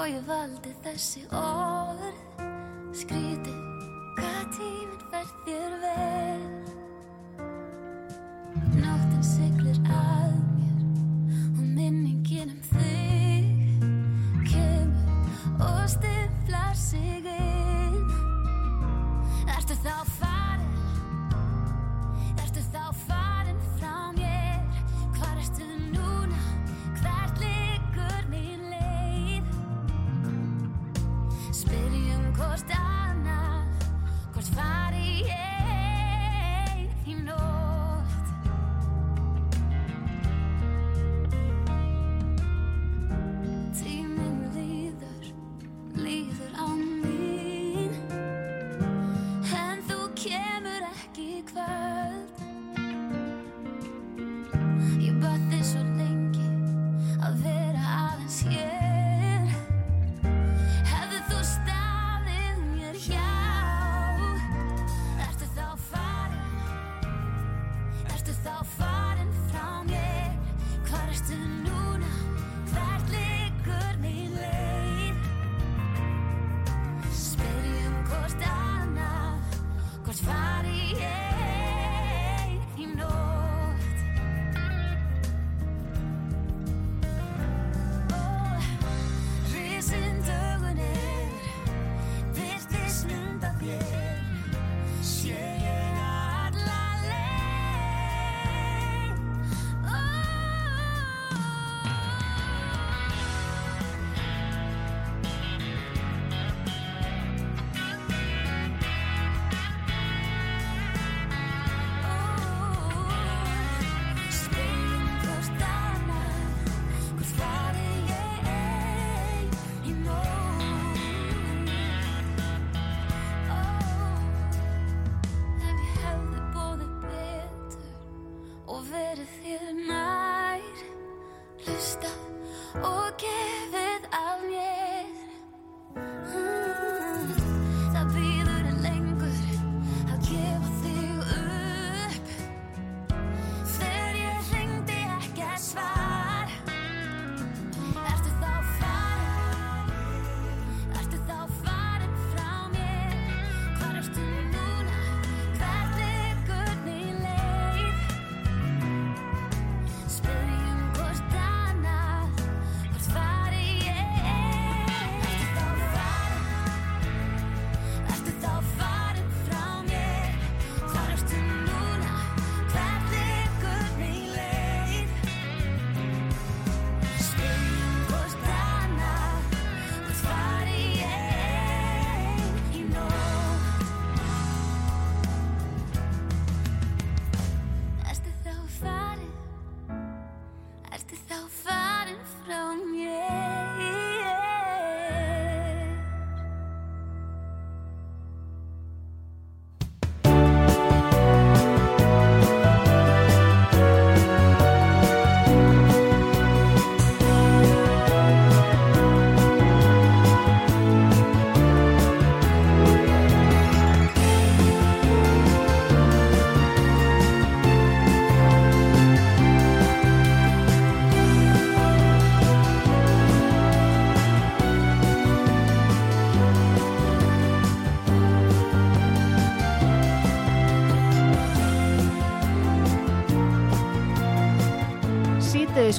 og ég valdi þessi orð. Skrítið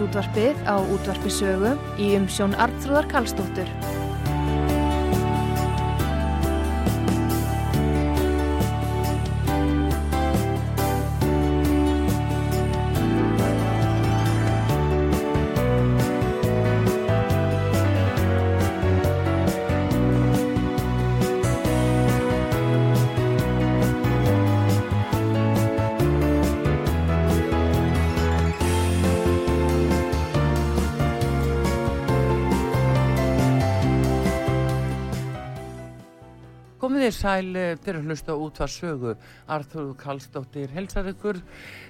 Ríkisútvarpið á útvarpisögu í umsjón Artrúðar Kallstóttur. Þér sæl fyrir að hlusta út að sögu. Arþúr Kallstóttir helsar ykkur.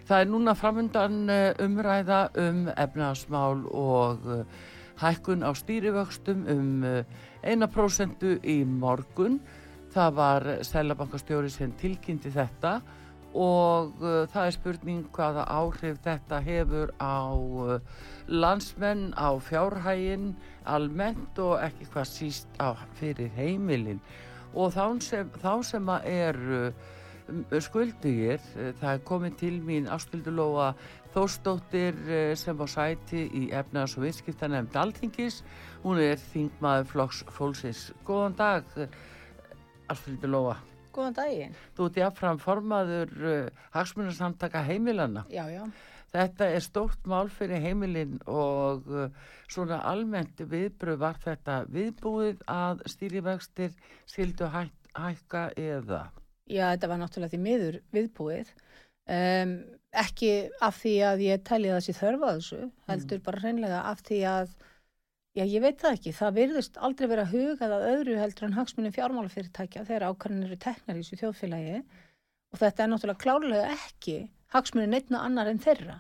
Það er núna framöndan eh, umræða um efnaðasmál og eh, hækkun á stýrivöxtum um 1% eh, í morgun. Það var Sælabankastjóri sem tilkynnti þetta og það er spurning hvaða áhrif þetta hefur á landsmenn, á fjárhægin almennt og ekki hvað síst á, fyrir heimilin og þá sem, þá sem að er uh, skuldugir, uh, það er komið til mín Ástildulóa Þórstóttir uh, sem var sæti í efnaðs- og vinskiptanemnd Altingis, hún er þingmaður flokks fólksins. Góðan dag, Ástildulóa. Góðan daginn. Þú ert jáfnfram formaður hagsmunarsamtaka heimilanna. Já, já. Þetta er stórt mál fyrir heimilinn og uh, svona almennt viðbröð var þetta viðbúið að stýrivextir skildu hæk, hækka eða? Já, þetta var náttúrulega því miður viðbúið. Um, ekki af því að ég tæli þessi þörfa þessu, heldur bara hreinlega af því að, já ég veit það ekki, það virðist aldrei vera hugað að öðru heldur en hagsmunni fjármálafyrirtækja þegar ákvarðin eru teknar í þessu þjóðfélagi og þetta er náttúrulega klárlega ekki hagsmunni neittna annar en þeirra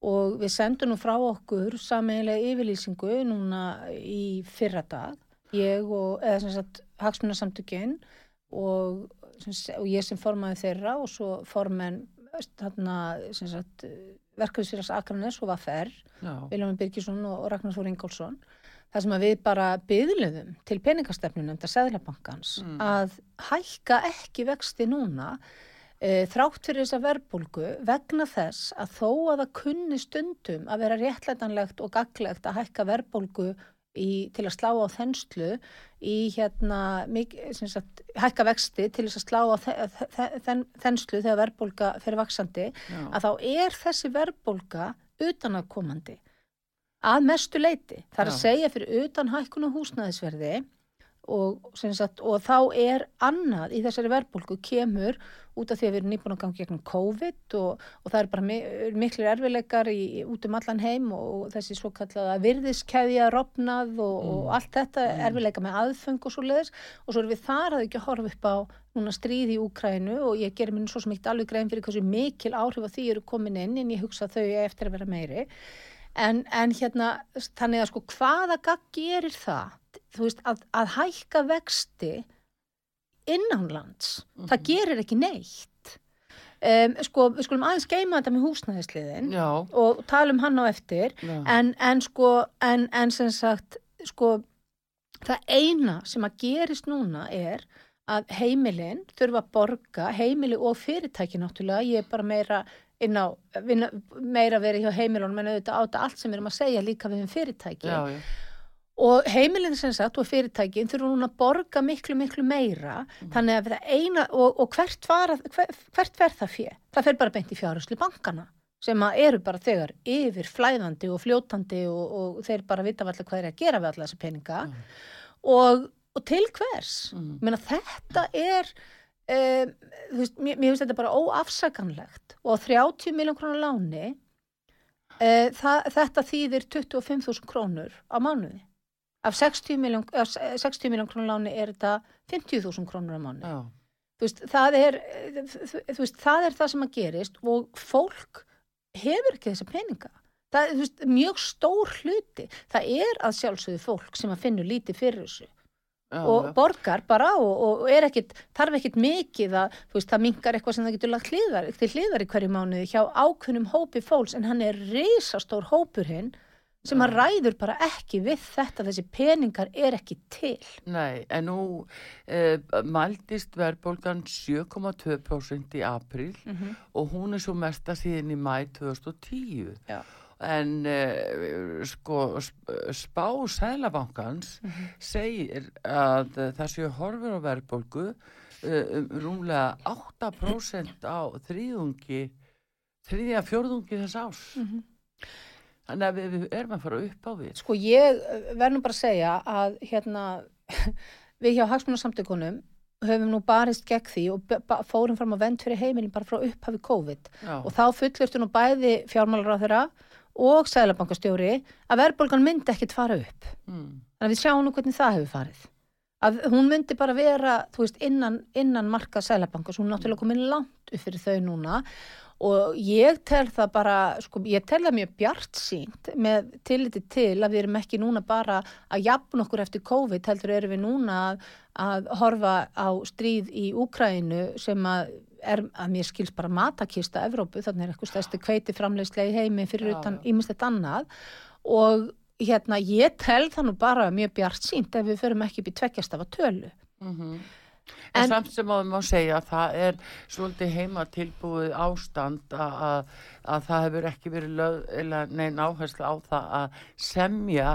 og við sendum nú frá okkur sameiginlega yfirlýsingu núna í fyrra dag, ég og, eða sem sagt, hagsmunarsamtökinn og, og ég sem formaði þeirra og svo formenn þarna, sem sagt, verkefnisfélags Akranes og Vaffer, Já, Viljum Birgisson og Ragnar Þór Ingólfsson, þar sem að við bara byðluðum til peningastefnunum þetta Sæðlabankans Mm. að hækka ekki vexti núna þrátt fyrir þessa verbulgu vegna þess að þó að það kunni stundum að vera réttlætanlegt og gaglegt að hækka verbulgu í, til að slá á þenslu í hérna mik- sagt, hækka vexti til þess að slá á þe- þe- þen- þenslu þegar verbulga fyrir vaksandi já, að þá er þessi verðbólga utanakomandi að mestu leiti. Það er að Já. segja fyrir utan hækkun og húsnæðisverði og, sagt, og þá er annað í þessari verðbólgu kemur út af því að við erum nýbúin að ganga gegnum COVID og, og það er bara mi miklir erfileikar í, út um allan heim og þessi svo kallaða virðiskeðja rofnað og, og allt þetta erfileika með aðfeng og svo leiðis og svo erum við þar að ekki horfa upp á núna stríð í Úkrænu og ég gerir mér svo eitt alveg grein fyrir hversu mikil áhrif að því eru komin inn en ég hugsa að þau eftir að vera meiri. En, en hérna þannig að sko hvaða gagg gerir það þú veist að, að hækka vexti innanlands það gerir ekki neitt. Um, sko við skulum aðeins geima þetta með húsnæðisliðin já, og tala um hann á eftir. En, en sko en, en sem sagt sko það eina sem að gerist núna er að heimilin þurfa að borga, heimili og fyrirtæki náttúrulega, ég er bara meira inn á, vinna, meira verið hjá heimilunum en auðvitað á þetta allt sem við erum að segja líka við um fyrirtæki. Já, já, og heimilin sem sagt og fyrirtækin þurfa núna að borga miklu miklu meira þannig að það eina og, og hvert, fara, hver, hvert fer það fjö? Það fer bara beint í fjárhuslu bankana sem eru bara þegar yfir flæðandi og fljótandi og, og þeir bara vita allir hvað er að gera við alla þessa peninga og, og til hvers? Mm. Meina, þetta er um, veist, mér, mér finnst þetta bara óafsakanlegt og á 30 miljón krónar láni uh, það, þetta þýðir 25.000 krónur á mánuði af 60 miljón, af 60 miljón krónar láni er þetta 50.000 krónur á mánuði. Já, þú veist, það er þú veist, það er það sem að gerist og fólk hefur ekki þessa peninga. Það er veist, mjög stór hluti. Það er að sjálfsögðu fólk sem að finnur lítið fyrir þessu. Já, og já. borgar bara og, og er ekkit, þarf ekkit mikið að veist, það mingar eitthvað sem það getur lagt hliðar, hliðar í hverju mánuði hjá ákveðnum hópi fólks en hann er risastór hópur hinn sem að ræður bara ekki við þetta þessi peningar er ekki til Nei, en nú eh, mældist verðbólgan 7,2% í april og hún er svo mesta síðan í mæ 2010. Já. En uh, sko sp- spá Sælabankans Mhm. segir að það séu horfur á verðbólgu uh, um rúmlega 8% á þriðungi, þriðja fjórðungi þess árs. Mhm. Þannig að við, við erum að fara upp á við. Sko ég verð nú bara að segja að hérna við hjá hagsmunarsamtökunum höfum nú barist gegn því og fórum fram á vend fyrir heimilin bara frá upphafi COVID Já, og þá fullurstu nú bæði fjármálar á þeirra og sæðlabankastjóri að verðbólgan myndi ekkit fara upp. mm, Þannig að við sjáum nú hvernig það hefur farið. að hún myndi bara vera, þú veist, innan, innan marka sælabankas, hún er náttúrulega komin langt upp fyrir þau núna og ég tel það bara, sko, ég tel það mjög bjart sínt með tilliti til að við erum ekki núna bara að jafn okkur eftir COVID, heldur erum við núna að, að horfa á stríð í Úkrænu sem að er að mér skils bara matakista Evrópu, þannig er eitthvað stærsti kveiti framleiðslega í heimi fyrir utan já. ímislegt annað og hérna ég tel það nú bara mjög bjart sínt ef við förum ekki upp í tveggjast af að tölu. En, En- samt sem að má segja að það er svolítið heima tilbúið ástand að, að, að það hefur ekki verið neinn áherslu á það að semja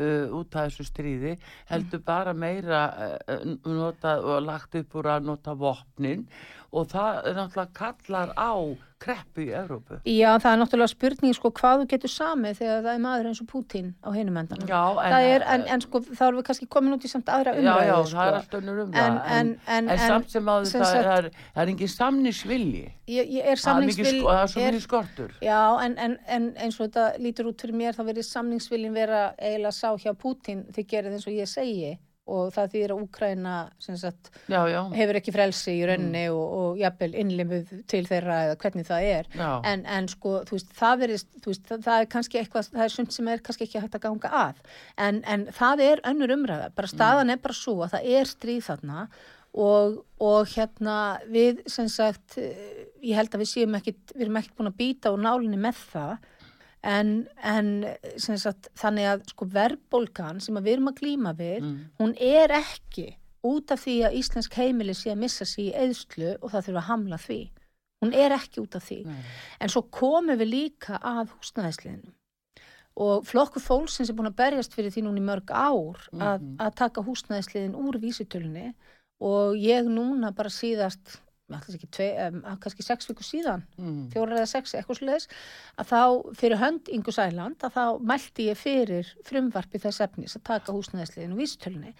uh, út af þessu stríði heldur bara meira uh, notað og lagt upp úr að nota vopnin og það náttúrulega kallar á kreppu í Evrópu. Já, það er náttúrulega spurning sko hvað þú getur samið þegar það er maður eins og Pútín á hinum endanum. Já, en, það er, en, en sko þá erum við kannski komin út í samt aðra Já, umræðu já, sko. það er alltaf önnur um En- en- en- en samt sem áður sem það er, það er engin samnisvilji Ég, ég er sko, það er svo mikið skortur Já, en, en, en eins og þetta lítur út fyrir mér þá verið samningsviljin vera eiginlega sá hjá Pútín þið gerið eins og ég segi og það þýðir að Úkraina sem sagt, Já, já, hefur ekki frelsi í rauninni og, og jafnvel innlimuð til þeirra eða hvernig það er. En, en sko, veist, það verist þú veist, það, það er kannski eitthvað, það er sumt sem er kannski ekki hægt að ganga að. En, en það er önnur umræða, bara staðan er bara svo að það er stríð þarna og, og hérna við sem sagt, eh, ég held að við séum ekki, við erum ekki búin að býta úr nálinni með það en, en sagt, þannig að sko verðbólgan sem við erum að glíma við Mm. hún er ekki út af því að íslensk heimili sé að missa sig í eðslu og það þurfa að hamla því hún er ekki út af því Nei. en svo komum við líka að húsnæðisliðinu og flokkur fólksins er búin að berjast fyrir því núna í mörg ár að, Mhm. að taka húsnæðisliðin úr vísitölunni og ég núna bara síðast ekki tvei, um, kannski sex vikur síðan Mm. fjórar eða sex, eitthvað svoleiðis að þá fyrir hönd Ingu Sæland að þá mælti ég fyrir frumvarpi þess efnis að taka húsnæðisliðin og vísitölunni.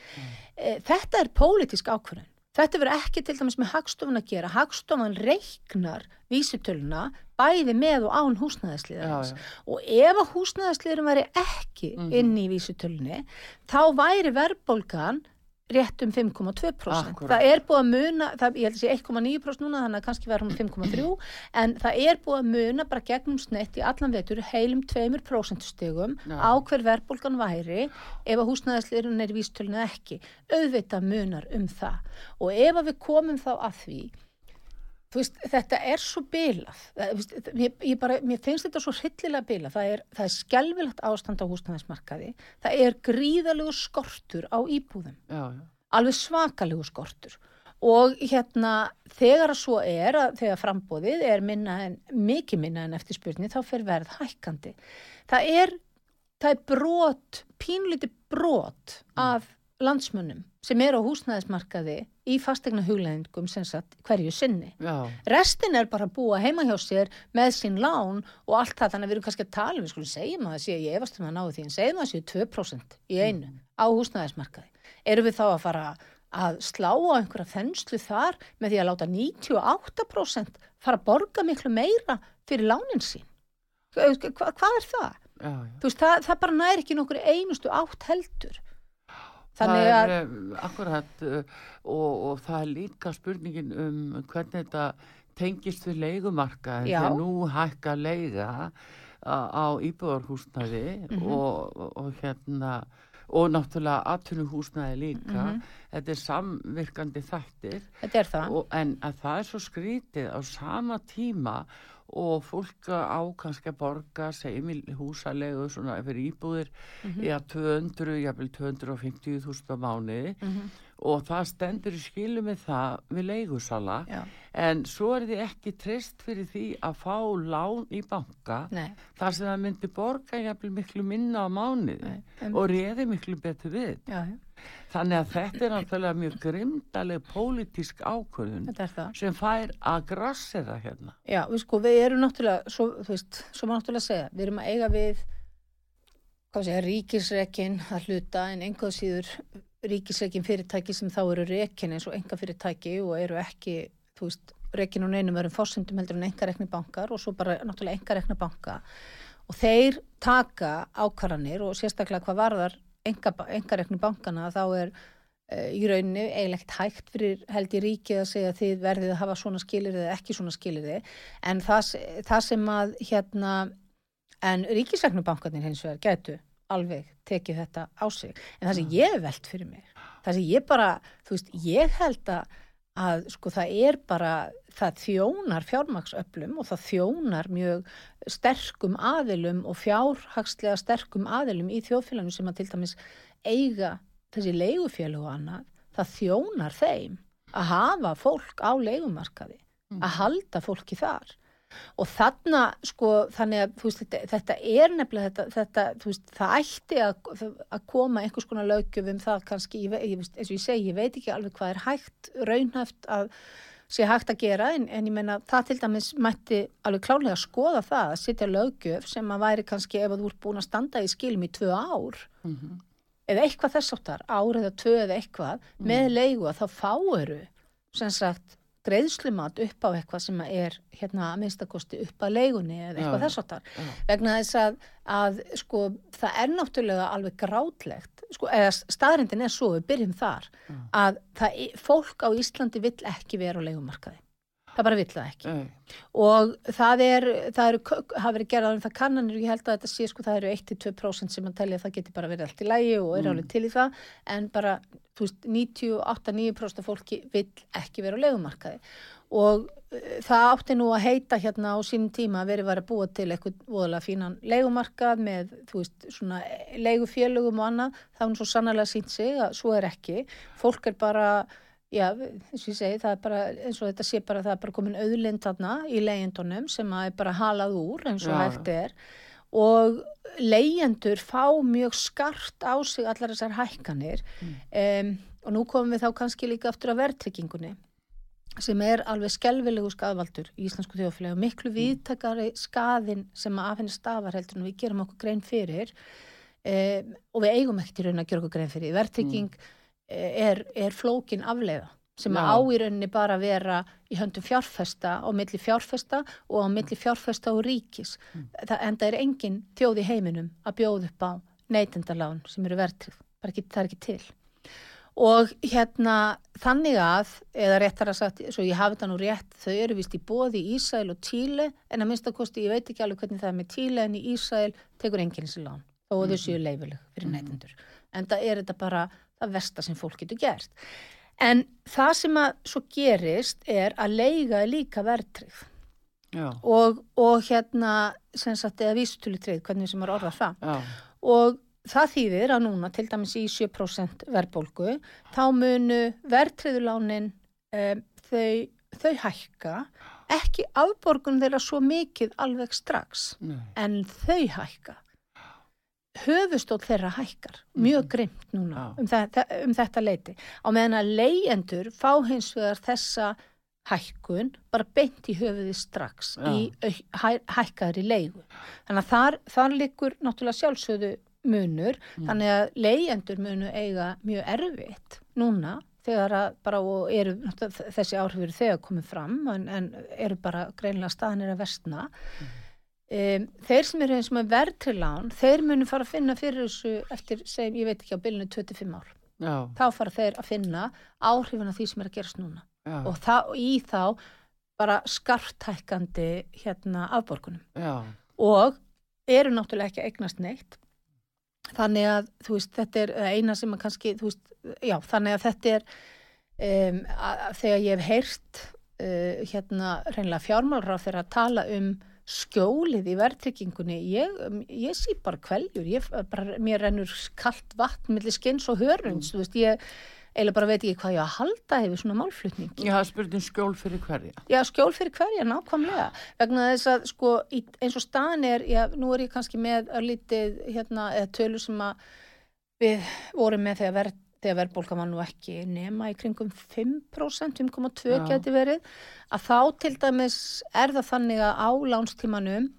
E, þetta er pólitísk ákvörðun. Þetta verður ekki til dæmis með hagstofun að gera. Hagstofan reiknar vísitöluna bæði með og án húsnæðisliðarins. Og ef að húsnæðisliðurum væri ekki Mhm. inn í vísitölunni þá væri verðbólgan rétt um 5,2%. Akkúrat. Það er búið að muna, það, ég held að sé 1,9% núna þannig að kannski verður hún 5,3 en það er búið að muna bara gegnum snett í allan vetur heilum 2% stegum á hver verðbólgan væri ef að húsnæðisliðurinn er eða ekki. Auðvitað munar um það og ef að við komum þá að því veist, þetta er svo bilað. Veist, mér, ég bara, mér finnst þetta svo hryllilega bilað, það er, er skelvilegt ástand á húsnæðismarkaði, það er gríðalegu skortur á íbúðum. Já, já. alveg svakalegu skortur. Og hérna þegar að svo er að þegar frambóðið er minna en, mikið minna en eftir spurning þá fer verð hækkandi. Það er, það er brot pínlítið brot af landsmönnum sem eru á húsnæðismarkaði í fastegna hugleðingum sem sagt hverju sinni Já, restin er bara að búa heima hjá sér með sín lán og allt það þannig að við erum kannski að tala um, við skulum segjum að það sé, ég efast um að náðu því en segjum að það séu 2% í einu á húsnæðismarkaði. Erum við þá að fara að slá á einhverja þenslu þar með því að láta 98% fara að borga miklu meira fyrir lánin sín? Hva, hva, hvað er það? já, já. Veist, það, það bara næri ekki nokkur einustu átt heldur. Þannig það að, er um, akkurat uh, og, og það er líka spurningin um hvernig þetta tengist við Já. þegar nú hækka leiga á, á íbúðarhúsnæði Mhm. og, og, hérna og náttúrulega atvinnuhúsnæði líka Mhm. þetta er samvirkandi þættir þetta er það. og, en að það er svo skrítið á sama tíma og fólk á kannski að borga segjum í húsalegu svona fyrir íbúðir Mhm. í að 200, jafnvel 250.000 á mánuði Mhm. og það stendur í skilu með það við leigusala Já, en svo er þið ekki treyst fyrir því að fá lán í banka nei, þar sem það myndi borga jafnvel miklu minna á mánuði nei. Og reyði miklu betur við já, þannig að þetta er náttúrulega mjög grimdaleg pólitísk það. sem fær að grassera hérna Já, við sko, við erum náttúrulega, svo, þú veist, svo maður náttúrulega segja, við erum að eiga við, hvað segja, ríkisrekin að hluta en einhvað síður ríkisrekin fyrirtæki sem þá eru rekin eins og enga fyrirtæki og eru ekki, þú veist, rekin og neinum örum fórsendum heldur en enga rekni bankar og svo bara náttúrulega enga rekna banka og þeir taka ákvarðanir og sérstaklega hvað varðar enga, enga rekni bankana þá er uh, í rauninni eiginlega ekkert hægt fyrir held í ríkið að segja að þið verðið að hafa svona skilir eða ekki svona skilir en það, það sem að hérna en ríkisæknubankarnir hins vegar getu alveg tekið þetta á sig. En það sem ég velt fyrir mig það sem ég bara, þú veist, ég held að, að sko það er bara það þjónar fjármaksöflum og það þjónar mjög sterkum aðilum og fjárhagslega sterkum aðilum í þjóðfélaginu sem að til dæmis eiga þessi leigufélag og annað, það þjónar þeim að hafa fólk á leigumarkaði, að Mm. halda fólki þar og þarna sko þannig að veist, þetta, þetta er nefnilega þetta, þetta veist, það ætti að, að koma einhvers konar lögjöf um það kannski, ég, ég, eins og ég segi, ég veit ekki alveg hvað er hægt, raunhæft að sé hægt að gera en, en ég meina það til dæmis mætti alveg klálega að skoða það að setja lögjöf sem að væri kannski ef þú ert búin að standa í skilum í tvö ár Mhm. eða eitthvað þess áttar, ár eða tvö eða eitthvað, með leigu að þá fáuru sem sagt greiðslumat upp á eitthvað sem er hérna að minnstakosti upp að leigunni eða eitthvað Já, þess já. vegna þess að, að sko það er náttúrulega alveg grátlegt sko, eða staðrindin er svo, við byrjum þar að það, fólk á Íslandi vill ekki vera á leigumarkaði það bara vill það ekki. Nei. og það er, það eru, hafa verið gerðað um það kannanir og ég held að þetta sé sko það eru 1-2% sem að telja að það geti bara verið allt í lægi og er alveg til í það. En bara, þú veist, 98-9% af fólki vill ekki vera á legumarkaði og uh, það átti nú að heita hérna á sínum tíma að verið var að búa til eitthvað voðalega fínan leigumarkað með, þú veist, svona leigufélögum og annað, það er nú svo sannarlega sínt sig að svo er ekki, fólk er bara Já, eins og ég segi, það er bara, eins og þetta sé bara, það er bara komin auðlind þarna í leigjendunum sem að er bara halað úr eins og Já. hægt er. Og leigjendur fá mjög skart á sig allar þessar hækkanir. Um, og nú komum við þá kannski líka aftur að verðtryggingunni sem er alveg skelvilegu skadvaldur í íslensku þjóðfélagi og miklu viðtakari skaðin sem að af henni stafar heldur en við gerum okkur grein fyrir. Um, og við eigum ekkert í raun að gera okkur grein fyrir. Verðtrygging er, er flókin afleiða sem að Já. á í rauninni bara að vera í höndum fjárfesta á milli fjárfesta og á milli fjárfesta og ríkis. Það, en það er engin þjóð í heiminum að bjóða upp á neytendalán sem eru verðtryggð. Það er ekki, það er ekki til. Og hérna þannig að, eða réttar að sagt, svo ég hafi þetta nú rétt, þau eru vist í bóði í Ísæl og Tíle, en að minnsta kosti, ég veit ekki alveg hvernig það er með Tíle, en í Ísæl tekur enginn þessi lán, þó að þau séu leifileg fyrir neytendur. En það er þetta bara það versta sem fólk getur gert. En það sem að svo gerist er að leiga er líka verðtryggð. Og, og hérna, sem sagt, eða vísutölutrygg, hvernig sem er orðað það. Já, og það þýðir að núna til dæmis í 7% verðbólgu þá munu verðtriðulánin um, þau, þau hækka. Ekki afborgun þeirra svo mikið alveg strax nei, en þau hækka höfustóll þeirra hækkar mjög grimt núna Já. um, þetta, um þetta leiti á meðan að leyendur fá hins vegar þessa hækkun bara beint í höfuði strax Já. í hæ, hækkaðri leigu. Þannig að þar, þar liggur náttúrulega sjálfsögðu munur þannig að leyendur munu eiga mjög erfitt núna þegar að bara og eru þessi áhrif eru þegar komið fram en, en eru bara greinlega staðanir að vestna um, þeir sem eru eins og með verðtrilán þeir munu fara að finna fyrir þessu eftir, segjum, ég veit ekki á bylunu 25 ár. Já, þá fara þeir að finna áhrifin af því sem er að gerast núna. Já, og, og í þá bara skartækandi hérna afborgunum. Já, og eru náttúrulega ekki að eignast neitt. Þannig að þú veist þetta er eina sem að kannski veist, já þannig að þetta er um, að, að þegar ég hef heyrt uh, hérna reynilega fjármálra þegar að tala um skjólið í verðtryggingunni ég, um, ég sé bara kveljur ég, bara, mér rennur kalt vatn millir skins og hörunds þú veist ég eiginlega bara veit ekki hvað ég að halda hefur svona málflutning spurt um skjól fyrir hverja. Já, skjól fyrir hverja, nákvæmlega. Vegna þess að, sko, í, eins og staðan er, já, nú er ég kannski með örlítið, hérna, tölur sem að við vorum með þegar, ver, þegar verðbólka var nú ekki nema í kringum 5%, 5,2 Já. geti verið, að þá til dæmis er það þannig að á lánstímanum,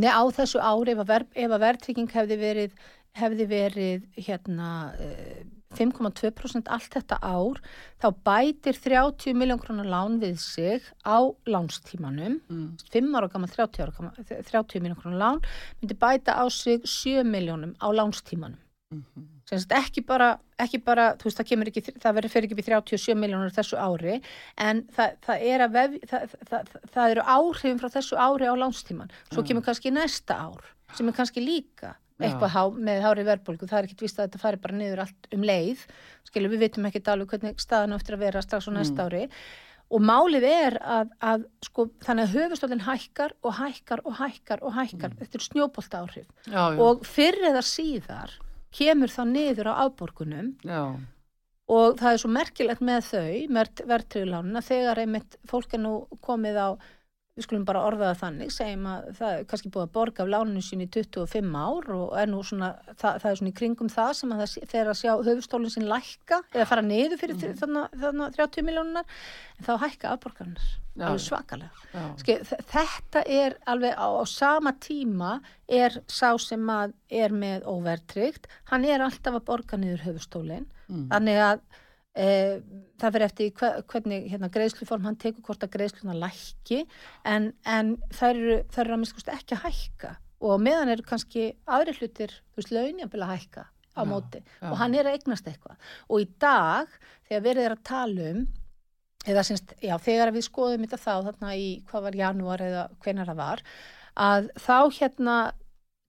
neða á þessu ári ef að, ver, ef að verðtrygging hefði verið, hefði verið, hérna, eh, 5,2% allt þetta ár, þá bætir 30 miljón krónar lán við sig á lánstímanum, Mm. 5 ára gammal, 30 ára gammal, 30 miljón krónar lán, myndi bæta á sig 7 miljónum á lánstímanum. Mhm. sem sagt ekki bara, ekki bara þú veist það kemur ekki, það verður fyrir ekki í 37 miljónur þessu ári en það, það er vef, það, það, eru áhrifin frá þessu ári á lánstíman svo kemur kannski næsta ár sem er kannski líka eitthvað há, með hári verðbólgu, það er ekkit vist að þetta fari bara niður allt um leið. Skilur við vitum ekki alveg hvernig staðan á eftir að vera strax á næsta ári. Og málið er að, að sko, þannig að höfustólinn hækkar og hækkar og hækkar og hækkar þetta er snjóbolta áhrif Já, já, og fyrr eða síðar kemur það niður á afborgunum. Já, og það er svo merkilegt með þau, verðtriðlánin að þegar einmitt fólk er nú komið á við skulum bara orða það þannig, segjum að það er kannski búið að borga af láninu sín í 25 ár og er nú svona, það, það er svona í kringum það sem að það þegar að sjá höfustólinn sín lækka eða fara niður fyrir mm. þannig, þannig 30 miljónunar, en þá hækka afborgarnar, Já. alveg svakalega. já. Ski, þetta er alveg á, á sama tíma er sá sem að er með óvertryggt, hann er alltaf að borga niður höfustólinn, Mm. þannig að það fyrir eftir hve- hvernig hérna, greiðsluform hann tekur hvort að greiðsluna lækki en, en þær eru, ekki að hækka. Og meðan eru kannski aðri hlutir, þú veist, launjafnvel að hækka á Já, móti. Já. og hann er að eignast eitthvað. Og í dag þegar verið er að tala um eða semst, já, þegar við skoðum þetta þá þarna í, hvað var janúar eða hvenar það var, að þá hérna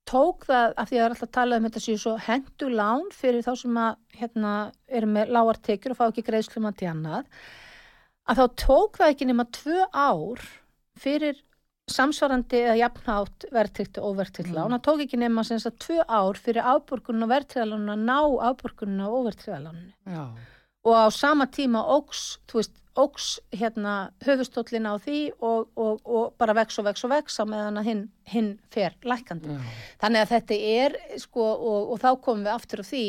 tók það, af því að það er alltaf að tala um þetta séu svo hendu lán fyrir þá sem að hérna eru með lágartekjur og fá ekki greiðslum að til annað að þá tók það ekki nema tvö ár fyrir samsvarandi eða jafnhátt verðtrykt og óverðtrykt lán, það tók ekki nema sem sagt tvö ár fyrir afborgunum og verðtrygalánuna að ná afborgunum og óverðtrygalánunu já, og á sama tíma óks, þú veist, óks hérna höfustóllin á því og, og, og bara vex og vex og vex á meðan að hinn, hinn fer lækandi. já, Þannig að þetta er, sko, og, og þá komum við aftur á því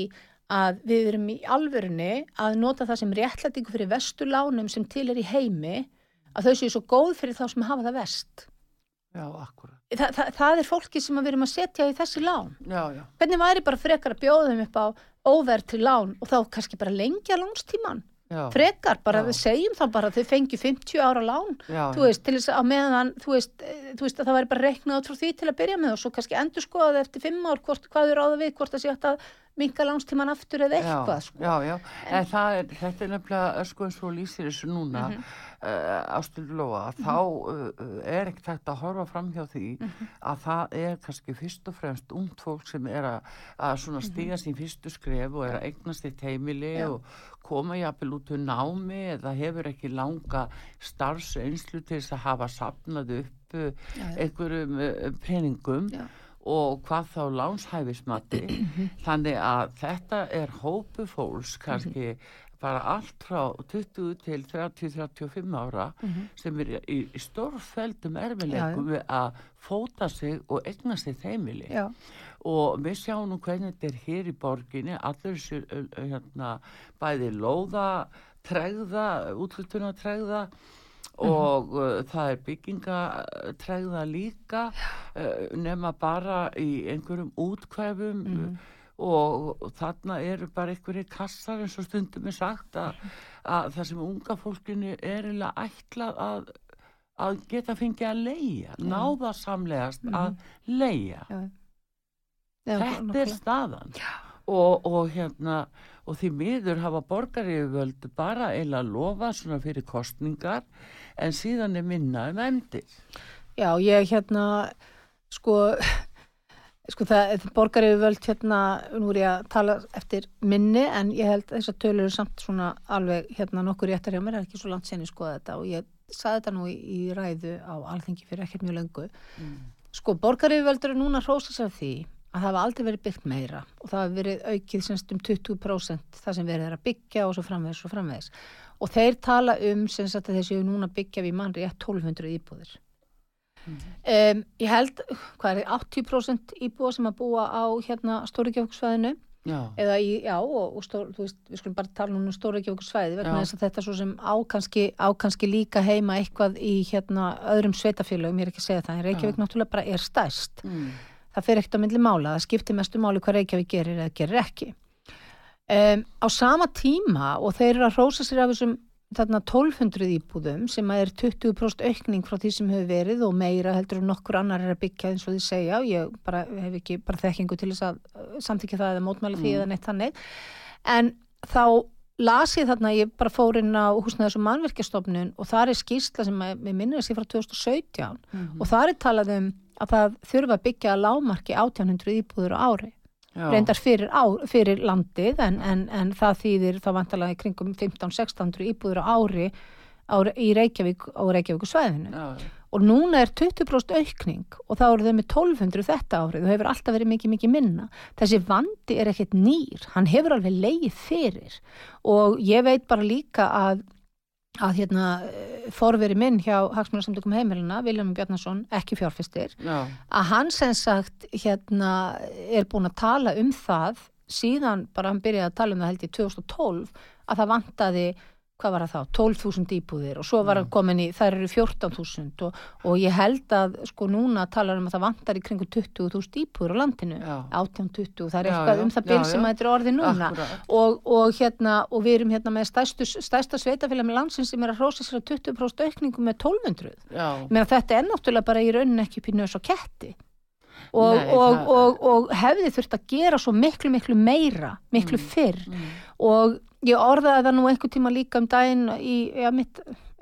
að við erum í alvörunni að nota það sem réttlætingu fyrir vestulánum sem til er í heimi, að þau séu svo góð fyrir þá sem hafa það vest. já, akkurat. Þa, það, það er fólki sem við erum að setja í þessi lán. Já, já, Hvernig væri bara frekar að bjóða þeim upp á óverð til lán og þá kannski bara lengja lánstíman? Já. frekar, bara Já. við segjum þá bara þau fengi 50 ára lán já, þú veist, til þess að meðan þú veist, eh, þú veist að það væri bara reiknað út frá því til að byrja með og svo kannski endur skoðað eftir 5 ár hvort, hvað þú ráða við, hvort það sé hægt að minka lánstíman aftur eða eitthvað sko. já, já, en það er, þetta er nefnilega sko eins og lýsir þessu núna mm Mhm. ástildur Lóa, þá uh, er ekkert hægt að horfa fram hjá því Mhm. að það er kannski fyrst og fremst ungt fólk sem er að, að svona stíga sín fyrstu skref og er að eignast eitt heimili Mhm. Og koma jafnvel út úr námi eða hefur ekki langa starfseinslu til þess að hafa sapnað upp Já, já. einhverjum uh, peningum Já. og hvað þá lánshæfismatti þannig að þetta er hópu fólks kannski bara allt frá 20 til 30-35 ára sem er í, í stórfældum erfileikum við að fóta sig og egna sig þeimili Já, og við sjáum nú hvernig þetta er hér í borginni. Allir hérna, bæði lóða tregða, útlutuna tregða og uh, það er byggingatregða líka uh, nema bara í einhverjum útkvæfum uh, og, og þarna eru bara einhverjir kassar eins og stundum er sagt að, að það sem unga fólkinu er eiginlega ætlað að að geta fengið að leia, náða samlegast að leia já. Þetta er staðan. Og, og hérna og því miður hafa borgarífjöld bara eiginlega lofa svona fyrir kostningar en síðan er minna um emdi Já, ég hérna sko sko það, borgariðu völd hérna, nú er ég að tala eftir minni en ég held þess að tölur eru samt svona alveg hérna nokkur réttar hjá mér, það er ekki svo langt sen ég skoða þetta. Og ég saði þetta nú í, í ræðu á alþengi fyrir ekkert mjög lengu sko borgariðu völd eru núna hrósa sér af því að það hafa aldrei verið byggt meira og það hafa verið aukið semst um 20% það sem verið er að byggja og svo framvegis og framvegis. Og þeir tala um sem sagt að þessi núna byggja við mann rétt 1200 íbúðir. Um, ég held, hvað er 80% íbúa sem að búa á hérna Stóriðgjóksvæðinu já, eða í, já, og, og stór, veist, við skulum bara tala um Stóriðgjóksvæði vegna Já. þess að þetta svo sem ákanski, ákanski líka heima eitthvað í hérna öðrum sveitafélögum, ég er ekki að segja það, en Reykjavík náttúrulega bara er stærst. mm, Það fer ekkert á myndli mála, það skiptir mestu máli hvað Reykjavík gerir eða gerir ekki. Um, á sama tíma og þeir eru að hrósa sér af þessum þarna 1200 íbúðum sem að er 20% aukning frá því sem hefur verið og meira heldur en nokkur annar er að byggja eins og því segja og ég bara hef ekki bara þekkingu til þess að uh, samtíkja það eða mótmæla því Mm. eða neitt þannig en þá las ég þarna, ég bara fór inn á húsnæðis og mannverkjastofnun og það er skýrsla sem mér minnir að sé frá 2017 Mhm. og það er talað um að það þurfa að byggja að lámarki 1800 íbúður á ári. Já. reyndar fyrir, á, fyrir landið en, en, en það þýðir þá vantalega í kringum 15-1600 íbúður á ári á, í Reykjavík og Reykjavík svæðinu Já, og núna er 20% aukning og þá eru þau með 1200 þetta árið. Og hefur alltaf verið mikið mikið minna. Þessi vandi er ekkert nýr. Hann hefur alveg leið fyrir. Og ég veit bara líka að að hérna forveri minn hjá Hagsmunarsamtökum heimilina, Viljum Bjarnason, ekki fjárfestir, já, að hann sem sagt hérna er búin að tala um það síðan bara hann byrjaði að tala um það held í 2012 að það vantaði hvað var það þá, 12.000 íbúðir og svo var hann komin í, þær eru 14.000 og, og ég held að sko núna talar um að það vantar í kringum 20.000 íbúðir á landinu, Já. 18-20 það er Já, eitthvað já, um það já. sem þetta er orðið núna. Og, og hérna og við erum hérna með stærstu, stærsta sveitafélag með landsins sem er að hrósa sér að 20% aukningu með 1200 já, Meina, þetta er náttúrulega bara í rauninni ekki nös og ketti. Og, Nei, og, það- og, og hefði þurft að gera svo miklu, miklu meira, miklu fyrr. og ég orðaði það nú einhver tíma líka um daginn í, ja, mitt,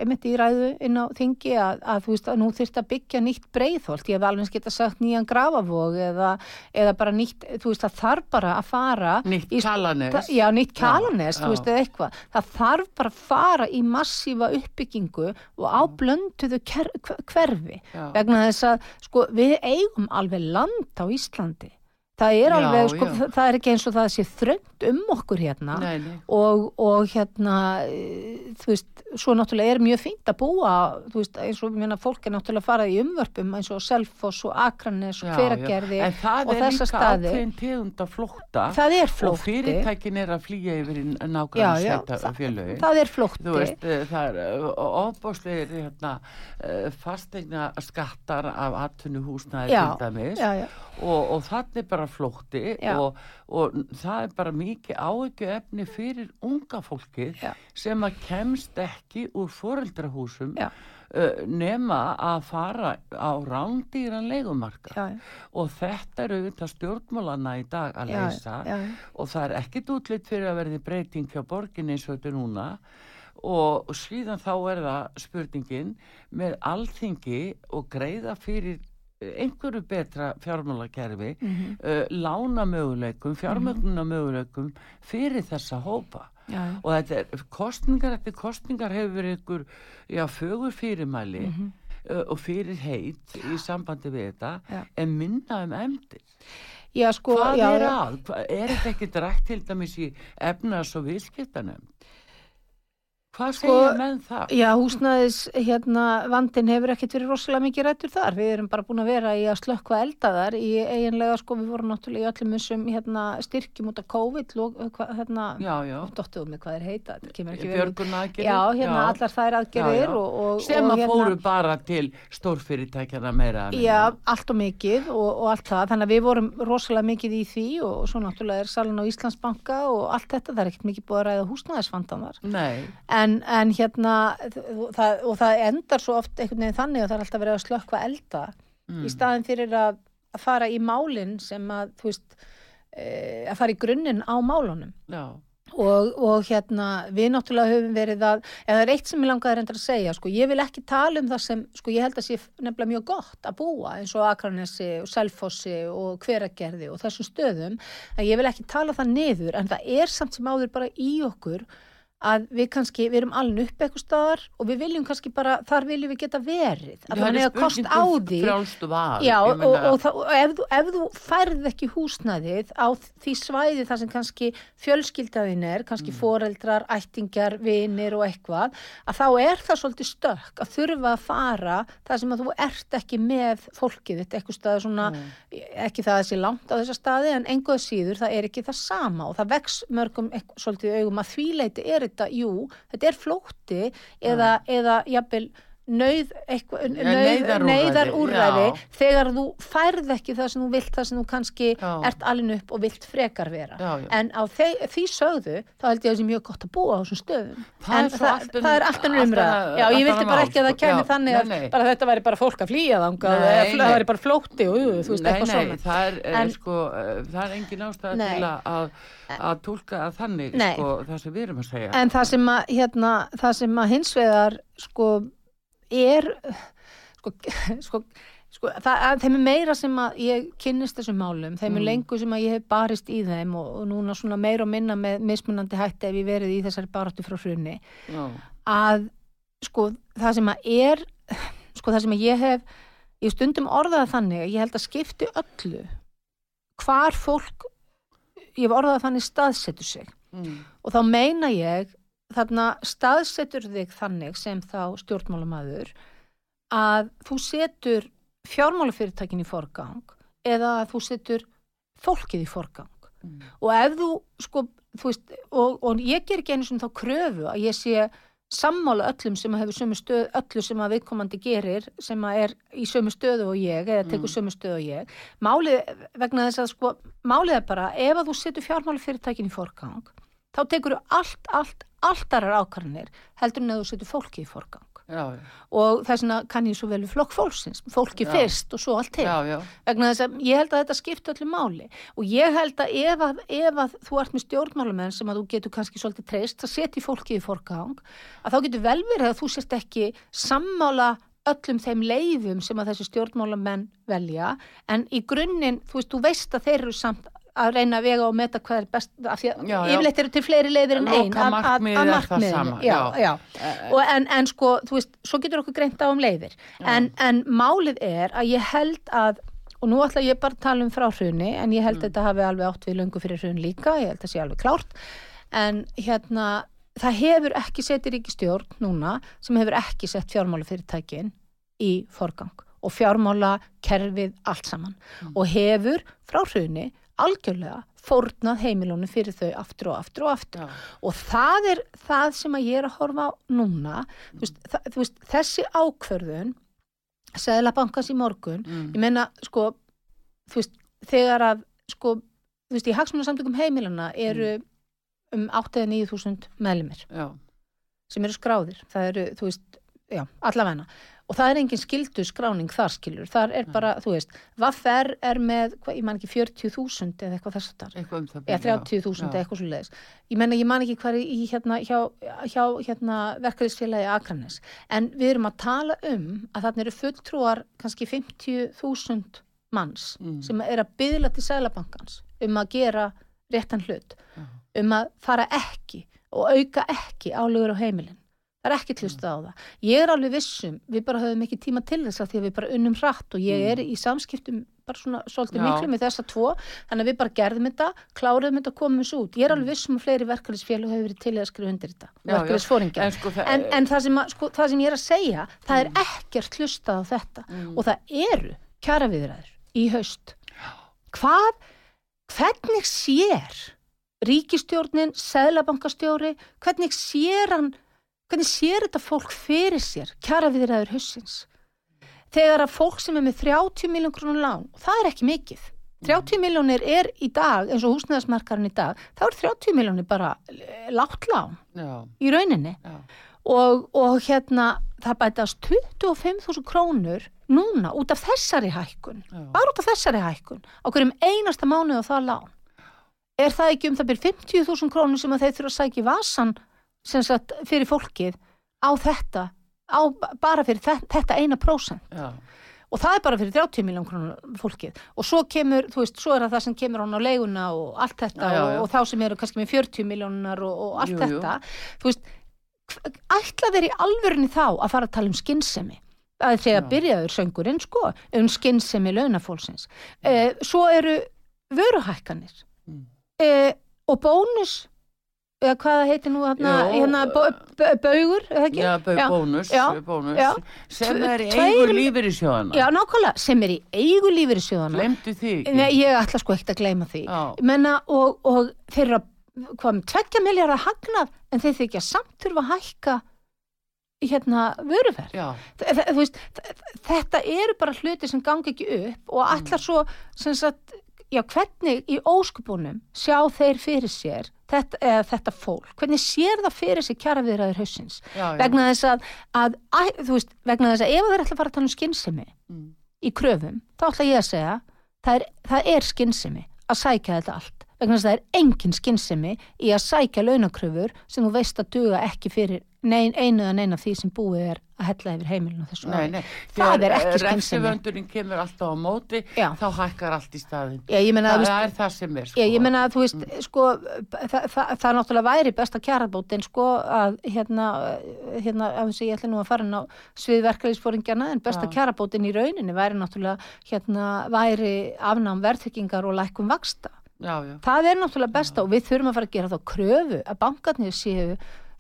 mitt í ræðu inn á þingi að, að þú veist að nú þurft að byggja nýtt breiðholt, ég hef alveg geta sagt nýjan grafavog eða, eða bara nýtt, þú veist það þarf bara að fara Nýtt. Það- Já, nýtt kalanes, Já, þú veist, eða eitthvað. Það þarf bara að fara í massífa uppbyggingu og á blönduðu ker- hver- hverfi. Já. Vegna þess að, sko, við eigum alveg land á Íslandi. Það er Já, alveg, sko, já. það- er ekki eins og það sé þröngt um okkur hérna. Nei, nei. Og, og hérna, eh, þú veist, svo náttúrulega er mjög fínt að búa, þú veist, eins og, meina, fólk er náttúrulega að fara í umvörpum eins og Selfoss og Akranes og Já, Hveragerði já. En það og er þessa líka staði. ákveðin tegund að flótta Það er og flótti. fyrirtækin er að flýja yfir Já, nákvæmlega já, sveita það, félögi. það er flótti. Þú veist, eh, það er ofbáslegir hérna, fastegna skattar af atvinnuhúsnaði Já, til dæmis já, já. og, og er bara flótti og, og það er bara mikið áhyggju efni fyrir unga fólkið Já. sem að kemst ekki úr foreldrahúsum uh, nema að fara á rándýran já. og þetta eru auðvitað stjórnmálana í dag að leysa og það er ekkit útlitt fyrir að verði breyting hjá borginni eins og þetta núna. Og síðan þá er það spurningin með alþingi og greiða fyrir einhverju betra fjármálakerfi Mhm. uh, lána möguleikum, fjármögnuna möguleikum fyrir þessa hópa Já, og þetta er kostningar eftir kostningar hefur ykkur já, fögur fyrirmæli Mhm. uh, og fyrir heit í sambandi við þetta Já. en minna um emdir Já, sko, hvað er að? Hva, er þetta ekki drækt til dæmis í efnas og viðskiptanum? Hvað Sko, segja menn það? Já, húsnæðis, hérna, vandin hefur ekkert verið rosalega mikið rættur þar. Við erum bara búin að vera í að slökkva eldaðar í eiginlega, sko, við vorum náttúrulega í öllum þessum, hérna, styrkjum út af COVID, log, hva, hérna, Já, já, dottuðu mig hvað er heita, þetta kemur ekki út. björgun aðgerðir Já, hérna, allar þær aðgerðir Já, já. og, og, sem og að hérna, fóru bara til stórfyrirtækjana meira Já, allt og mikið og, og allt það, þannig að við vorum rosalega mikið í því og svo náttúrulega er salin á Íslandsbanka og allt þetta, það er ekkert mikið búið að ræða húsnæðisvandanar. Nei, En, en hérna, það, og það endar svo oft einhvern veginn þannig að það er alltaf verið að slökkva elda Mm. í staðin fyrir að, að fara í málinn sem að, þú veist, e, að fara í grunninn á málunum. já, Og, og hérna, við náttúrulega höfum verið að, eða það er eitt sem ég langaði reyndar að segja, sko, ég vil ekki tala um það sem, sko, ég held að sé nefnilega mjög gott að búa eins og Akranesi og Selfossi og Hveragerði og þessum stöðum, en ég vil ekki tala það niður, en það er samt sem áður bara í okkur að við kannski, við erum alveg upp eitthvað staðar og við viljum kannski bara, þar viljum við geta verið, að það er kost á því. val Já, og, meina- og, það, og ef, þú, ef þú færð ekki húsnæðið á því svæði þar sem kannski fjölskyldaðin er, kannski Mm. foreldrar, ættingjar, vinir og eitthvað, að þá er það svolítið stökk að þurfa að fara þar sem að þú ert ekki með fólkið þitt, eitthvað staði svona, Mm. ekki það að sé langt á þessa staði, en enguð síður það er ekki það sama og það vex mörgum svolítið í augum að því leiti þetta, jú, þetta er flótti eða, eða jafnvel nöyð, neyðarúrræði, neyðarúrræði já. þegar þú færð ekki það sem þú vilt, það sem þú kannski Já. ert alveg upp og vilt frekar vera. Já. En á þe því sögðu, þá held ég að það sé mjög gott að búa á þessum stöðum. Það en er það, allt önnur- það er allt ennur allt umræða. annað- Já, ég annað bara ekki að það sko. kemur Já, þannig nei, að nei. bara þetta væri bara fólk að flýja nei. það væri bara flótti og uh, þú veist, eitthvað svona. það er, en, En- sko, uh, það er engin ástæða Nei. til að, að, að tólka að þannig sko, það sem við erum að segja En það sem að, hérna, það sem að hins vegar, sko, er, sko, sko, sko það, að þeim er meira sem að ég kynnist þessum málum, þeim er Mm. lengur sem að ég hef barist í þeim og, og núna svona meira og minna með mismunandi hætti ef ég verið í þessari baráttu frá hrunni, Já, að, sko, það sem að er, sko, það sem að ég hef, ég stundum orðað þannig að ég held að skipti öllu hvar fólk, ég hef orðað þannig staðsetur sig. Mm, og þá meina ég þarna staðsetur þig þannig sem þá stjórnmálamaður að þú setur fjármálafyrirtækin í forgang eða að þú setur fólkið í forgang. Mm, og ef þú sko, þú veist, og, og ég ger ekki einu sem þá kröfu að ég sé sammála öllum sem hefur sömu stöð, öllu sem að viðkomandi gerir sem að er í sömu stöðu og ég eða tekur Mm. sömu stöðu og ég. Málið, vegna þess að sko málið er bara, ef að þú setur fjármálafyrirtækin í forgang, þá tekur þú allt, allt, allt aðrar ákvarðanir heldur en að þú setur fólki í forgang. Já, já, og þess vegna kann ég svo vel við flokk fólksins, fólki Já. fyrst og svo allt til. Vegna þess að ég held að þetta skipta öllu máli. Og ég held að ef að, ef að þú ert með stjórnmálamenn sem að þú getur kannski svolítið treyst að setja fólkið í forgang að þá getur vel verið að þú sért ekki sammála öllum þeim leifum sem að þessi stjórnmálamenn velja. En í grunninn, þú veist, þú veist að þeir eru samt að reyna að vega og meta hvað er best af því að yfirleitt eru til fleiri leiðir en ein Loka markmiðið það sama, já, já. já. Eh, Og en, en sko, þú veist, svo getur okkur greint á um leiðir en, en málið er að ég held að og nú ætla ég bara að tala um frá hruni en ég held Mm. að þetta hafi alveg átt við löngu fyrir hrun líka, ég held að sé alveg klárt en hérna það hefur ekki setið ríkistjórn núna sem hefur ekki sett fjármálafyrirtækin í forgang og fjármála kerfið allt saman Mm. og hefur frá hruni algjörlega fórnað heimilónu fyrir þau aftur og aftur og aftur. Já, og það er það sem að ég er að horfa á núna. Þú veist, það, veist, þessi ákvörðun Seðlabankans í morgun mm, ég meina sko veist, þegar að sko, í hagsmunasamtökum heimilana eru um 8-9 þúsund meðlumir sem eru skráðir, það eru, þú veist já, allavegna, og það er engin skildu skráning þar skilur, þar er bara þú veist, Vaffer er með, hvað, ég man ekki 40.000 eða eitthvað þess að þar um það eða bil, já, 30.000 já. eða eitthvað svo leiðis ég menna ég man ekki hvað er í hérna hjá, hjá hérna verkefnisfélagi Akranes en við erum að tala um að þarna eru fulltrúar kannski 50.000 manns Mm. sem er að byðla til Sælabankans um að gera réttan hlut um að fara ekki og auka ekki álugur á heimilin það er ekki hlustað á það ég er alveg vissum, við bara höfum ekki tíma til þess að því að við bara unnum hratt og ég er í samskiptum bara svona svolítið Mm. Miklu með þessa tvo þannig að við bara gerðum þetta, kláruðum þetta og komum þessu út. Ég er alveg vissum að fleiri verkefnisfélag hefur verið til að skrifa undir þetta verkefnisfóringjar. En sko en, en það, sem að, sko, það sem ég er að segja það er ekkert hlustað á þetta Mm. og það eru kjaraviðræður í haust hvað, hvernig sér ríkistjórnin, seðlabankastjóri hvernig sér hann hvernig sér þetta fólk fyrir sér kjaraviðræður haustins þegar að fólk sem er með 30 miljón krónur lán, og það er ekki mikið 30 miljónir er í dag eins og húsnæðasmarkarinn í dag, þá er 30 miljónir bara eh, lágt lán. Já, í rauninni. Og, og hérna það bætast 25.000 krónur núna út af þessari hækkun já. bara út af þessari hækkun á hverjum einasta mánuð á það lán. Er það ekki um það byrj 50.000 krónur sem þeir þurfa að sækja í vasan sem sagt fyrir fólkið á þetta á, bara fyrir þe- þetta eina prósent. Og það er bara fyrir 30 miljón krónur fólkið. Og svo kemur, þú veist, svo er það það sem kemur án á leiguna og allt þetta Já, já, já. Og, og þá sem eru kannski með 40 miljónar og, og allt Jú, jú. þetta. Þú veist, ætla þeir í alvörunni þá að fara að tala um skinnsemi að þegar byrjaður söngurinn sko um skinnsemi launafólksins. Eh, svo eru vöruhækkanir. Mm. eh, og bónus eða hvað það heitir nú hérna, hérna bau, bau, baugur, eða ekki? Já, bau, Já, bónus, já, bónus. Já. sem er í eigu lífeyrissjóðana Já, nákvæmlega, sem er í eigu lífeyrissjóðana Glemdu því ekki. Nei, ég ætla sko ekkert að gleyma því. Menna, og, og þeir eru að hvað með tveggja miljardar hagnað en þeir þykja samt þurfa að hækka hérna vöruverð. Þú veist, þetta eru bara hluti sem gangi ekki upp og allar svo sem sagt, já hvernig í óskupunum sjá þeir fyrir sér þetta, eða þetta fólk, hvernig sér það fyrir sér kjara viðraður hausins já, já. vegna þess að, að, að þú veist, vegna þess að ef þeir ætla að fara að tala um skynsemi Mm. í kröfum, þá ætla ég að segja það er, það er skynsemi að sækja þetta allt vegna þess að það er engin skynsemi í að sækja launakröfur sem þú veist að duga ekki fyrir nein, einu eða neina því sem búið er að hella yfir heimilinu þessu Nei, nei, Það er ekki skynsemi. Refsivöndurinn kemur alltaf á móti, Já. þá hækkar allt í staðin. Já, ég meina, Það, veist, það er það sem er, sko. Já, ég meina að veist, sko, það, það, það náttúrulega væri besta kjarabótin, sko, að hérna, hérna, að ég ætla nú að fara inn á sviðverkefliðsfóringjana, en besta kjarabótin í rauninni væri náttúrulega, hérna, væri afnám verðtryggingar og lækkum vaksta. Já, já, Það er náttúrulega besta og við þurfum að fara að gera þá kröfu að bankarnir séu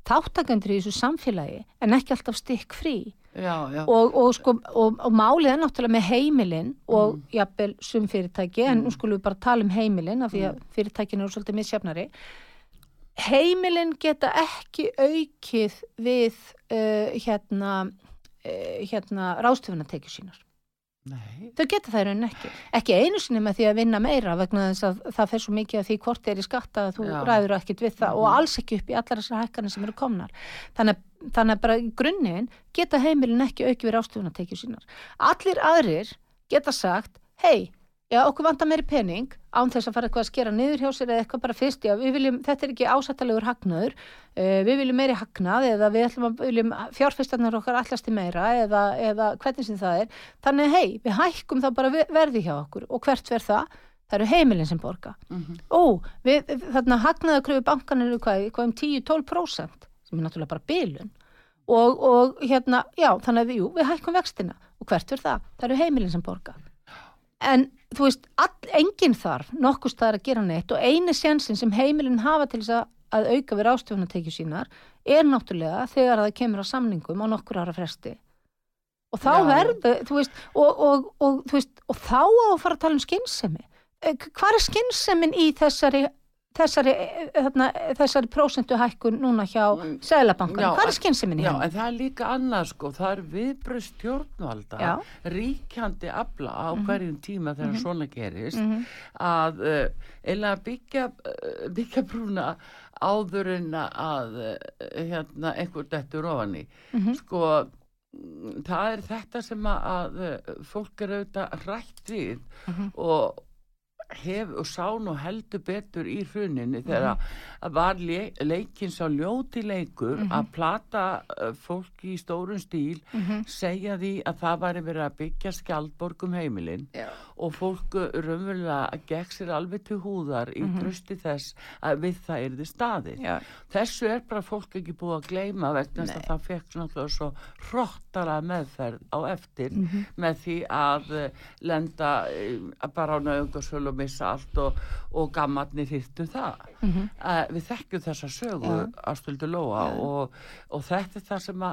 þáttakendur í þessu samfélagi en ekki alltaf stikk frí já, já. og, og, sko, og, og málið er náttúrulega með heimilin og jafnvel sum fyrirtæki en nú skulum við bara tala um heimilin af því að fyrirtækin eru svolítið misjafnari. Heimilin geta ekki aukið við uh, hérna uh, hérna ráðstöfunatekju sínar Nei, þau geta það í rauninni ekki. Ekki einu sinni með því að vinna meira vegna þess að það fer svo mikið að því hvort er í skatta að þú Já. ræður ekkit við það og alls ekki upp í allar þessar hækkanir sem eru komnar. Þannig, þannig að bara í grunninn geta heimilin ekki auki við rástufunatekju sínar. Allir aðrir geta sagt hei, já okkur vantar meiri pening án þess að fara eitthvað að skera niður hjá sér eða eitthvað bara fyrst, já við viljum, þetta er ekki ásættalegur hagnaður, uh, við viljum meiri hagnað eða við ætlum að viljum fjárfestarnar okkar allast í meira eða, eða hvernig sem það er, þannig hei við hækkum þá bara ve- verði hjá okkur og hvert verð það? Það eru heimilin sem borga Mhm. ó, við, þarna hagnaða kröfu bankan eru hvað, hvað um 10-12% sem er náttúrulega bara bilun og, og hérna, já, þannig að við, jú, við hækkum vextina og hvert verð það? Það eru heimilin sem borga en þú veist, all, enginn þarf nokkuð staðar að gera neitt og eini sjansin sem heimilin hafa til þess að, að auka við rástufunatekju sínar er náttúrulega þegar það kemur á samningum á nokkur ára fresti. Og þá verður, þú veist og, og, og, þú veist, og þá á að fara að tala um skynsemi. Hvað er skynsemin í þessari þessari, eh, þarna, þessari prósentu hækkun núna hjá Sælabankan, Já, hvað er skynsemin í Já, henni? en það er líka annað sko, það er viðbröð stjórnvalda, Já. ríkjandi afla á hverjum tíma þegar svona gerist, Mhm. að uh, eða byggja, uh, byggja brúna áður en að hérna, einhver dettur ofan í. Mhm. Sko, mm, það er þetta sem að, að fólk er auðvitað rætt við Mhm. og hef og sá nú heldur betur í hruninu þegar að var le leikins á ljóti leikur að plata fólk í stórum stíl segja því að það væri verið að byggja skjaldborgum heimilin Já. og fólk raunverulega gekk sér alveg til húðar í trösti þess að við það er þið staðið. Já. þessu er bara fólk ekki búið að gleyma vegna að það fekk náttúrulega svo hrottara meðferð á eftir með því að lenda bara á nauðungarsölu og missa allt og, og gammarnir hýrtu það. Uh, við þekkjum þessa sögu ástöldu Lóa og, og þetta er það sem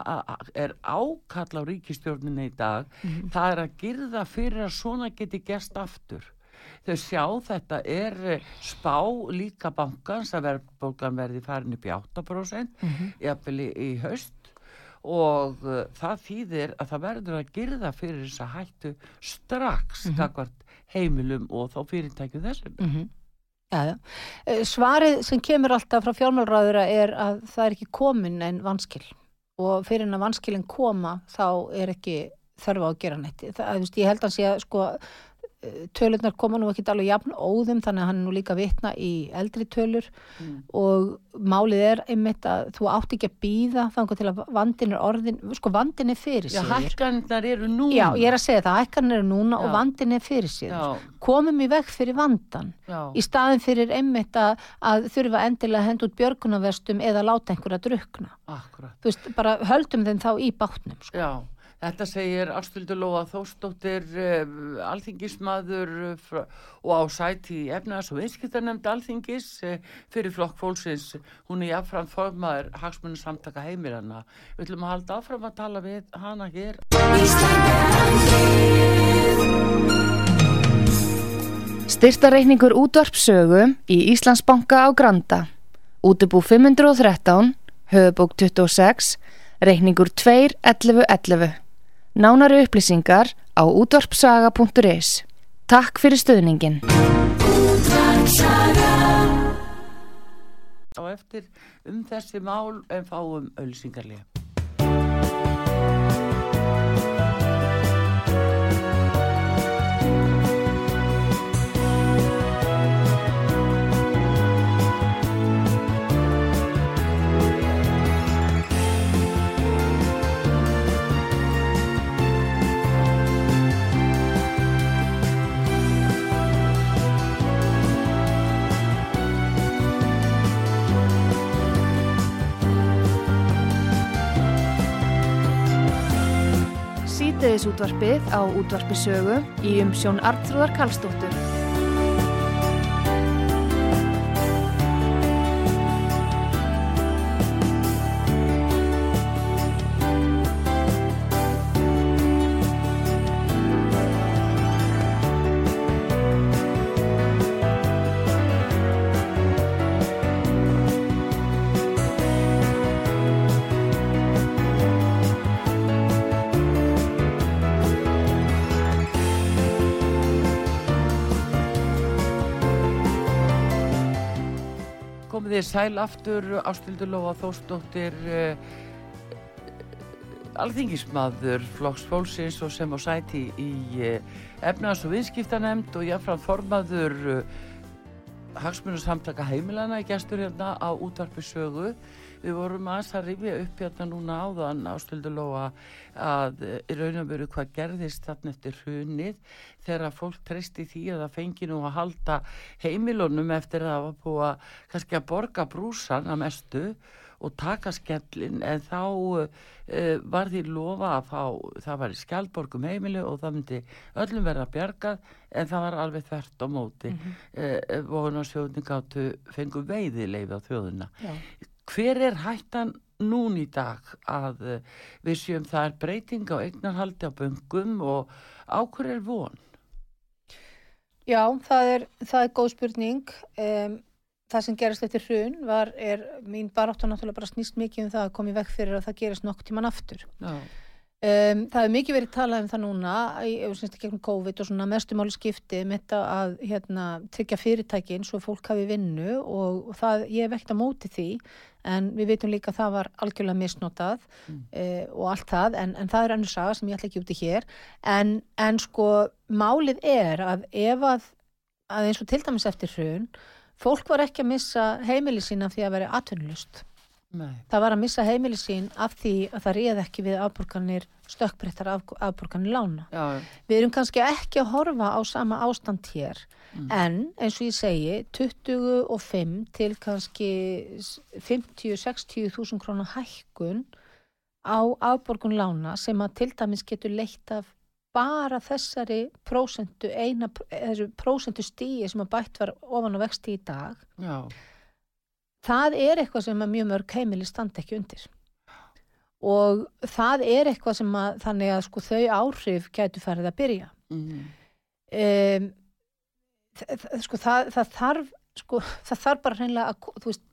er ákall á ríkistjórninni í dag. Það er að girða fyrir að svona geti gerst aftur. Þau sjá þetta er eh, spá líka bankans að verðbólgan verði farin upp í 8% jafnvel í, í haust. Og uh, það þýðir að það verður að girða fyrir þess að hættu strax mm heimilum og þá fyrirtækju þessum Já, já. Eh, Svarið sem kemur alltaf frá fjármálræðura er að það er ekki komin en vanskil. Og fyrir en að vanskilin koma þá er ekki þörfa á að gera veist, ég held að sé að sko tölurnar koma nú ekki alveg jafn óðum þannig að hann er nú líka vitna í eldri tölur og málið er einmitt að þú átt ekki að býða þannig til að vandin er orðin, sko vandin er fyrir Já, sér. hækkanirnar eru núna Já, ég er að segja það, hækkan eru núna Já. og vandin er fyrir sér. Já, Komum í veg fyrir vandan já, í staðin fyrir einmitt að, að þurfa endilega að henda út björgunarvestum eða láta einhverja drukna. akkurat Þú veist, bara höldum þeim þá í bátnum. Sko. Já, þetta segir Ástildur Lóa Þórsdóttir uh, alþingismadur frá, og á sæti efnaðs og viðskiptarnemnd alþingis uh, fyrir flokk fólksins hún er jáfnfram formaður hagsmunni samtaka heimilanna við ætlum að halda áfram að tala við hana hér Styrtareikningur útvarpsögu í Íslandsbanka á Granda. Útubú 513, höfubók 26, Reykningur 2.11.11. Nánari upplýsingar á útvarpsaga.is. Takk fyrir stöðningin. og eftir um þessi mál en fáum ölsingarlega. Sítiðis útvarpið á útvarpisögu í umsjón Arnþróðar Karlsdóttur. Þið sæl aftur, Ástildur Lóa Þórsdóttir, uh, alþingismadur, flokks fólksins og sem á sæti í uh, efnaðs- og viðskiptanemnd og jáfnfram formaður uh, hagsmunasamtaka heimilana í gestur hérna á útvarpisögu. Við vorum aðeins að rifja upp hérna núna áðan Ástildur Lóa að uh, í raun og veru hvað gerðist þarna eftir hrunið þegar fólk treysti því að það fengi nú að halda heimilunum eftir að það var búið að kannski að borga brúsan að mestu og taka skellin en þá uh, var því lofa að fá, það var í skjaldborgum heimilu og það myndi öllum verða bjargað en það var alveg þvert á móti mm -hmm. uh, vonarsjóðni gáttu fengu veiði leið á þjóðuna. Já. Hver er hættan nún í dag að uh, við séum það er breyting á eignarhaldi á böngum og á hver er von? Já, það er, það er góð spurning. Um, það sem gerast eftir hrun var, er, mín baráttu náttúrulega bara snýst mikið um það að koma í vekk fyrir að það gerist nokkuð tíman aftur. Já, Um, það hefur mikið verið talað um það núna gegnum COVID og svona mestumáli skipti með þetta að hérna, tryggja fyrirtækin svo fólk hafi vinnu og, og það, ég hef ekkert að móti því en við veitum líka að það var algjörlega misnotað Mm. uh, og allt það en, en það er önnur saga sem ég ætla ekki út í hér en, en sko málið er að ef að, að eins og til dæmis eftir hrun fólk var ekki að missa heimili sína því að vera atvinnulust nei, það var að missa heimili sín af því að það réð ekki við afborganir stökkbrettar af, afborganir lána. já, Við erum kannski ekki að horfa á sama ástand hér Mm. en eins og ég segi 25 til kannski 50-60 þúsund krónar hækkun á afborgun lána sem að til dæmis getur leitt af bara þessari prósentu, eina, þessu prósentu stíi sem að bætt var ofan á vexti í dag já, það er eitthvað sem að mjög mörg heimili standa ekki undir. Og það er eitthvað sem að þannig að sko þau áhrif gætu farið að byrja. Mm, um, sko það, það þarf sko það þarf bara hreinlega að þú veist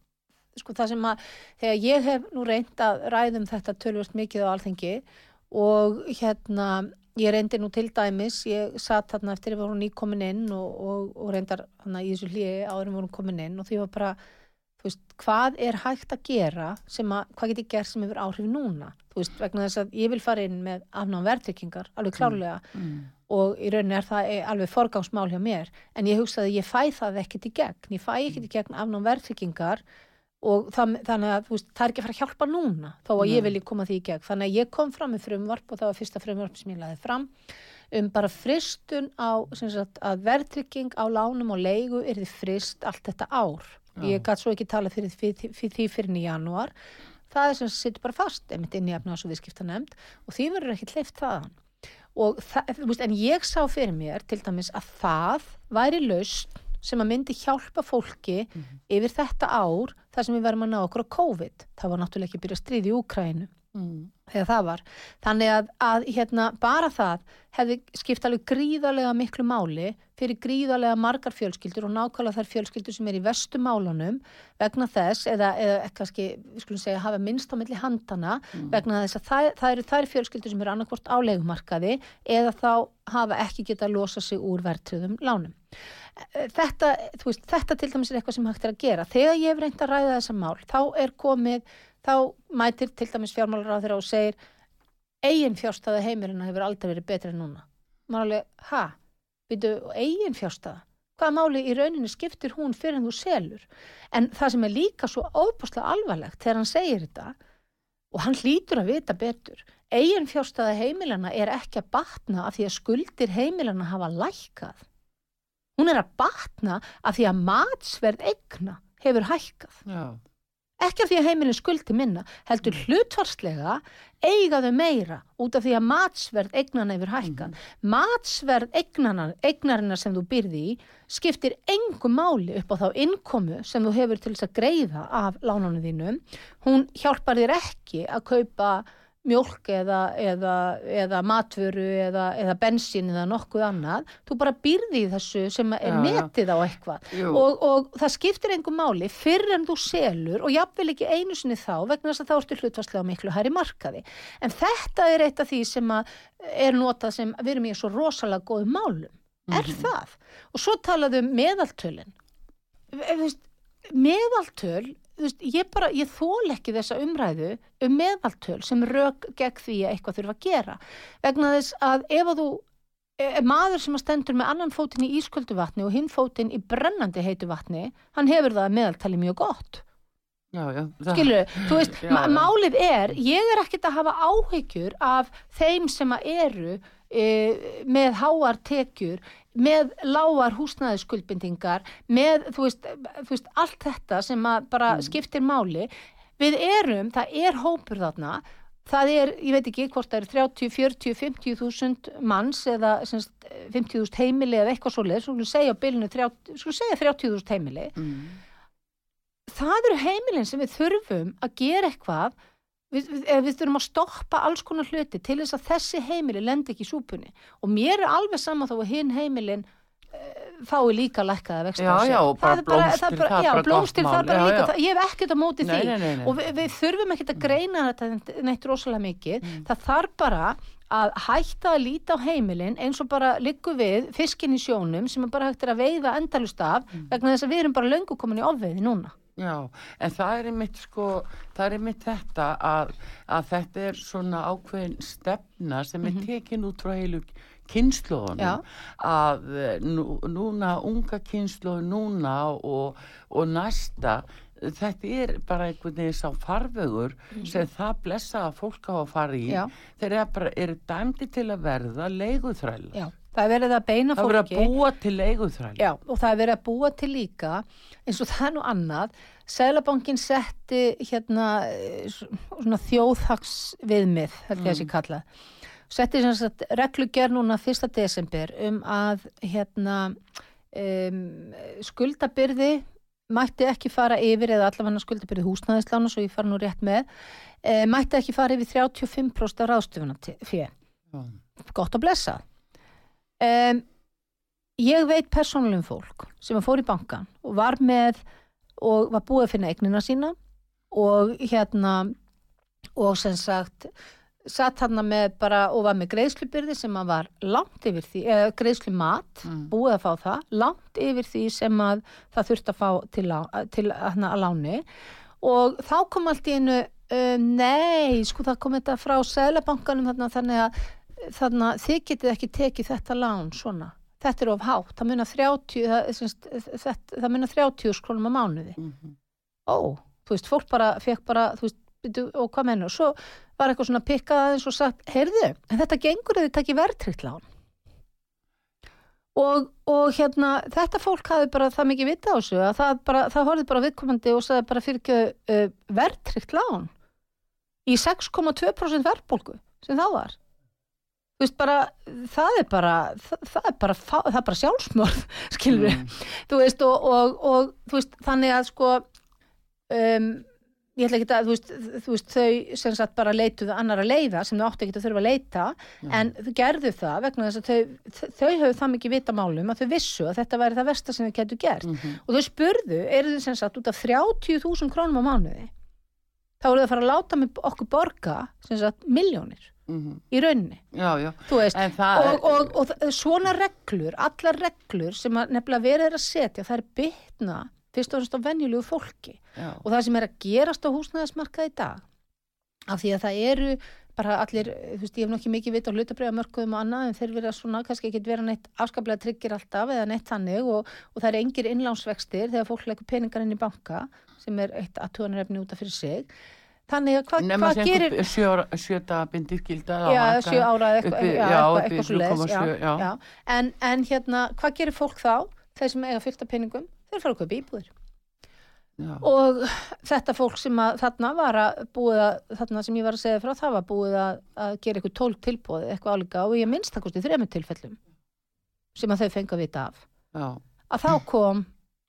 sko það sem að þegar ég hef nú reynd að ræðum þetta tölvöld mikið á alþengi og hérna ég reyndi nú til dæmis ég satt þarna eftir að við vorum nýkomin inn og, og, og reyndar þarna í þessu hlýi áður en vorum komin inn og því var bara veist, hvað er hægt að gera sem að, hvað get ég gert sem hefur áhrif núna? Þú veist, vegna þess að ég vil fara inn með afnáðum verðtrykkingar, alveg klárlega mm, og í rauninni er það alveg forgangsmál hjá mér. En ég hugsaði að ég fæ það ekkert í gegn. Ég fæ ekkert í gegn afnáðum verðtrykkingar og það, þannig að veist, það er ekki að fara að hjálpa núna þó að ég Nei. vilji koma því í gegn. Þannig að ég kom fram með frumvarp og það var fyrsta frumvarp sem ég laði fram um bara fristun á sem sagt, að verðtrygging á lánum og leigu er því frist allt þetta ár. Ég gæti svo ekki tala fyrir, því fyrir í janúar. Það er sem sittur bara fast einmitt inn í efnaðs og viðskipta nefnd og því verður ekki hleyft þaðan. Og það, en ég sá fyrir mér til dæmis að það væri laust sem að myndi hjálpa fólki yfir þetta ár þar sem við verðum að ná okkur á COVID. Það var náttúrulega ekki að byrja stríð í Úkrænu Mm. þegar það var. Þannig að, að hérna, bara það hefði skipt alveg gríðarlega miklu máli fyrir gríðarlega margar fjölskyldur og nákvæmlega þær fjölskyldur sem er í vestu málunum vegna þess, eða, eða kannski, við skulum segja, hafa minnst á milli handana vegna þess að það, það eru þær fjölskyldur sem eru annarkvort á leigumarkaði eða þá hafa ekki getað að losa sig úr verðtröðum lánum. Þetta, þú veist, þetta til dæmis er eitthvað sem hægt er að gera. Þegar ég hef reynd að ræða þessa mál, þá er komið, þá mætir til dæmis fjármálar á þeirra og segir eigin fjárstaða heimilina hefur aldrei verið betri en núna. Maður alveg, ha? Býtu, eigin fjárstaða? Hvaða máli í rauninni skiptir hún fyrir en þú selur? En það sem er líka svo óbúslega alvarlegt þegar hann segir þetta og hann hlýtur að vita betur eigin fjárstaða heimilana er ekki að batna af því að skuldir heimilana hafa lækkað. Hún er að batna af því að matsverð egna hefur hækkað. Já. Ekki af því að heimilin skuldi minna, heldur hlutvarslega eiga þau meira út af því að matsverð egnana hefur hækkað. Matsverð egnana, egnarina sem þú byrði í skiptir engum máli upp á þá innkomu sem þú hefur til þess að greiða af lánunum þínum. Hún hjálpar þér ekki að kaupa mjólk eða, eða, eða matvöru eða, eða bensín eða nokkuð annað, þú bara býrði í þessu sem er metið á eitthvað. Og, og það skiptir engum máli fyrr en þú selur og jafnvel ekki einu sinni þá vegna þess að þá ertu hlutvarslega miklu hærri markaði. En þetta er eitt af því sem er notað sem við erum í svo rosalega góðum málum, er það? Og svo talaðu um meðaltölin. Þú veist, meðaltöl veist, ég bara, ég þól ekki þessa umræðu um meðaltöl sem rök gegn því að eitthvað þurfa að gera. Vegna þess að ef að þú er maður sem að stendur með annan fótinn í ísköldu vatni og hinn fótinn í brennandi heitu vatni, hann hefur það að meðaltali mjög gott. Já, já. skilur, þú veist, Já, málið er ég er ekkert að hafa áhyggjur af þeim sem að eru e, með háar tekjur með lágar húsnæðiskuldbindingar með, þú veist, þú veist allt þetta sem bara Mm. skiptir máli við erum, það er hópur þarna það er, ég veit ekki hvort það eru 30, 40, 50 þúsund manns eða semst, 50 þúsund heimili eða eitthvað svoleið, svo skulum segja á bylunu 30, skulum segja 30 þúsund heimili Mm. það eru heimilin sem við þurfum að gera eitthvað við, við, við þurfum að stoppa alls konar hluti til þess að þessi heimili lendi ekki í súpunni. Og mér er alveg sama þó að hinn heimilin uh, fái líka lækkaða vexti Já, á sig. já, bara Það er bara- já, blómstir, það er bara Já, líka það, ég hef ekkert á móti Nei, því. nei, nei, og við, við þurfum ekkert að greina þetta neitt rosalega mikið. Mm. það þarf bara að hætta að líta á heimilin eins og bara liggur við fiskin í sjónum sem er bara hægt að veiða endalust af Mm. vegna þess að við erum bara löngu komin í ofveiði núna Já, en það er einmitt sko, það er einmitt þetta að, að þetta er svona ákveðin stefna sem er tekin út frá heilu kynnslóðunum að eh, nú, núna unga kynnslóðun núna og, og næsta þetta er bara einhvern veginn sá farvegur sem það blessaða fólk á að fara í. Já. þeir eru eru dæmdi til að verða leiguþræla Já, það er verið að beina það verður að fólki. búa til leiguþræla Já, og það er verið að búa til líka eins og það er nú annað Sælabankin setti hérna eh, svona þjóðhags viðmið, held ég að sé kallað. Setti sem sagt reglugjör núna 1. desember um að hérna um, skuldabyrði mætti ekki fara yfir eða allavega skuldabyrði húsnæðislána svo ég fara nú rétt með e, mætti ekki fara yfir 35% af ráðstöfuna fyrir gott að blessa um, ég veit persónulegum fólk sem að fór í bankan og var með og var búið að finna eignina sína og hérna og sem sagt satt hann með bara og var með greiðslubyrði sem að var langt yfir því, eða greiðslumat Mm. búið að fá það, langt yfir því sem að það þurfti að fá til, til hana að láni og þá kom allt í einu uh, nei, sko það kom þetta frá Sælabankanum þarna þannig að þannig að þið getið ekki tekið þetta lán svona, þetta er of hátt. Það munar 30 það, þetta, það munar 30 skrónum á mánuði. Mhm. ó, þú veist, fólk bara fekk bara, þú veist, og hvað mennur svo var eitthvað svona pikkað aðeins og sagt heyrðu, en þetta gengur eða þetta ekki verðtryggt lán. Og, og hérna þetta fólk hafi bara það mikið vita á þessu að það, bara, það horfði bara viðkomandi og sagði bara fyrir ekki uh, verðtryggt lán. Í 6,2% verðbólgu sem það var þú veist bara, það er bara það, það er bara, bara sjálfsmörð skilur Mm. þú veist og, og, og þú veist þannig að sko um, ég ætla ekki að, þú veist, þú veist þau sem sagt bara leituðu annara leiða sem þau áttu ekki að þurfa að leita en þau gerðu það vegna þess að þau, þau höfðu það mikið vita málum að þau vissu að þetta væri það versta sem þau getur gert. Og þau spurðu, eru þau sem sagt út af 30.000 krónum á mánuði þá eru þau að fara að láta með okkur borga sem sagt miljónir mhm. í rauninni. Já, já, og, og, og, þ- svona reglur, allar reglur sem að nefnilega verið er að setja, það er bytna fyrst og fremst á venjulegu fólki. Já, og það sem er að gerast á húsnæðismarkað í dag af því að það eru bara allir, þú veist, ég hef nokkið mikið vit á hlutabriðamörkuðum og annað en þeir vera svona kannski ekki vera neitt afskaplega tryggir alltaf eða neitt þannig og, og það er engir innlánsvextir þegar fólk leggur peningar inn í banka sem er eitt aðtúanarefni út af fyrir sig þannig að hvað hva gerir ára- sjöta bindi skilda já, sjö ára eða eitthvað, eitthvað, eitthvað svo leiðis 0,7, já. já. En, en hérna, hvað gerir fólk þá þeir sem eiga fullt af peningum, þeir fara að kaupa íbúðir já, og þetta fólk sem að þarna var að búið að þarna sem ég var að segja frá það var búið að, að gera eitthvað tólk tilbúið eitthvað álíka og ég minnst það kosti þremur tilfellum sem að þau fengu að vita af já, að þá kom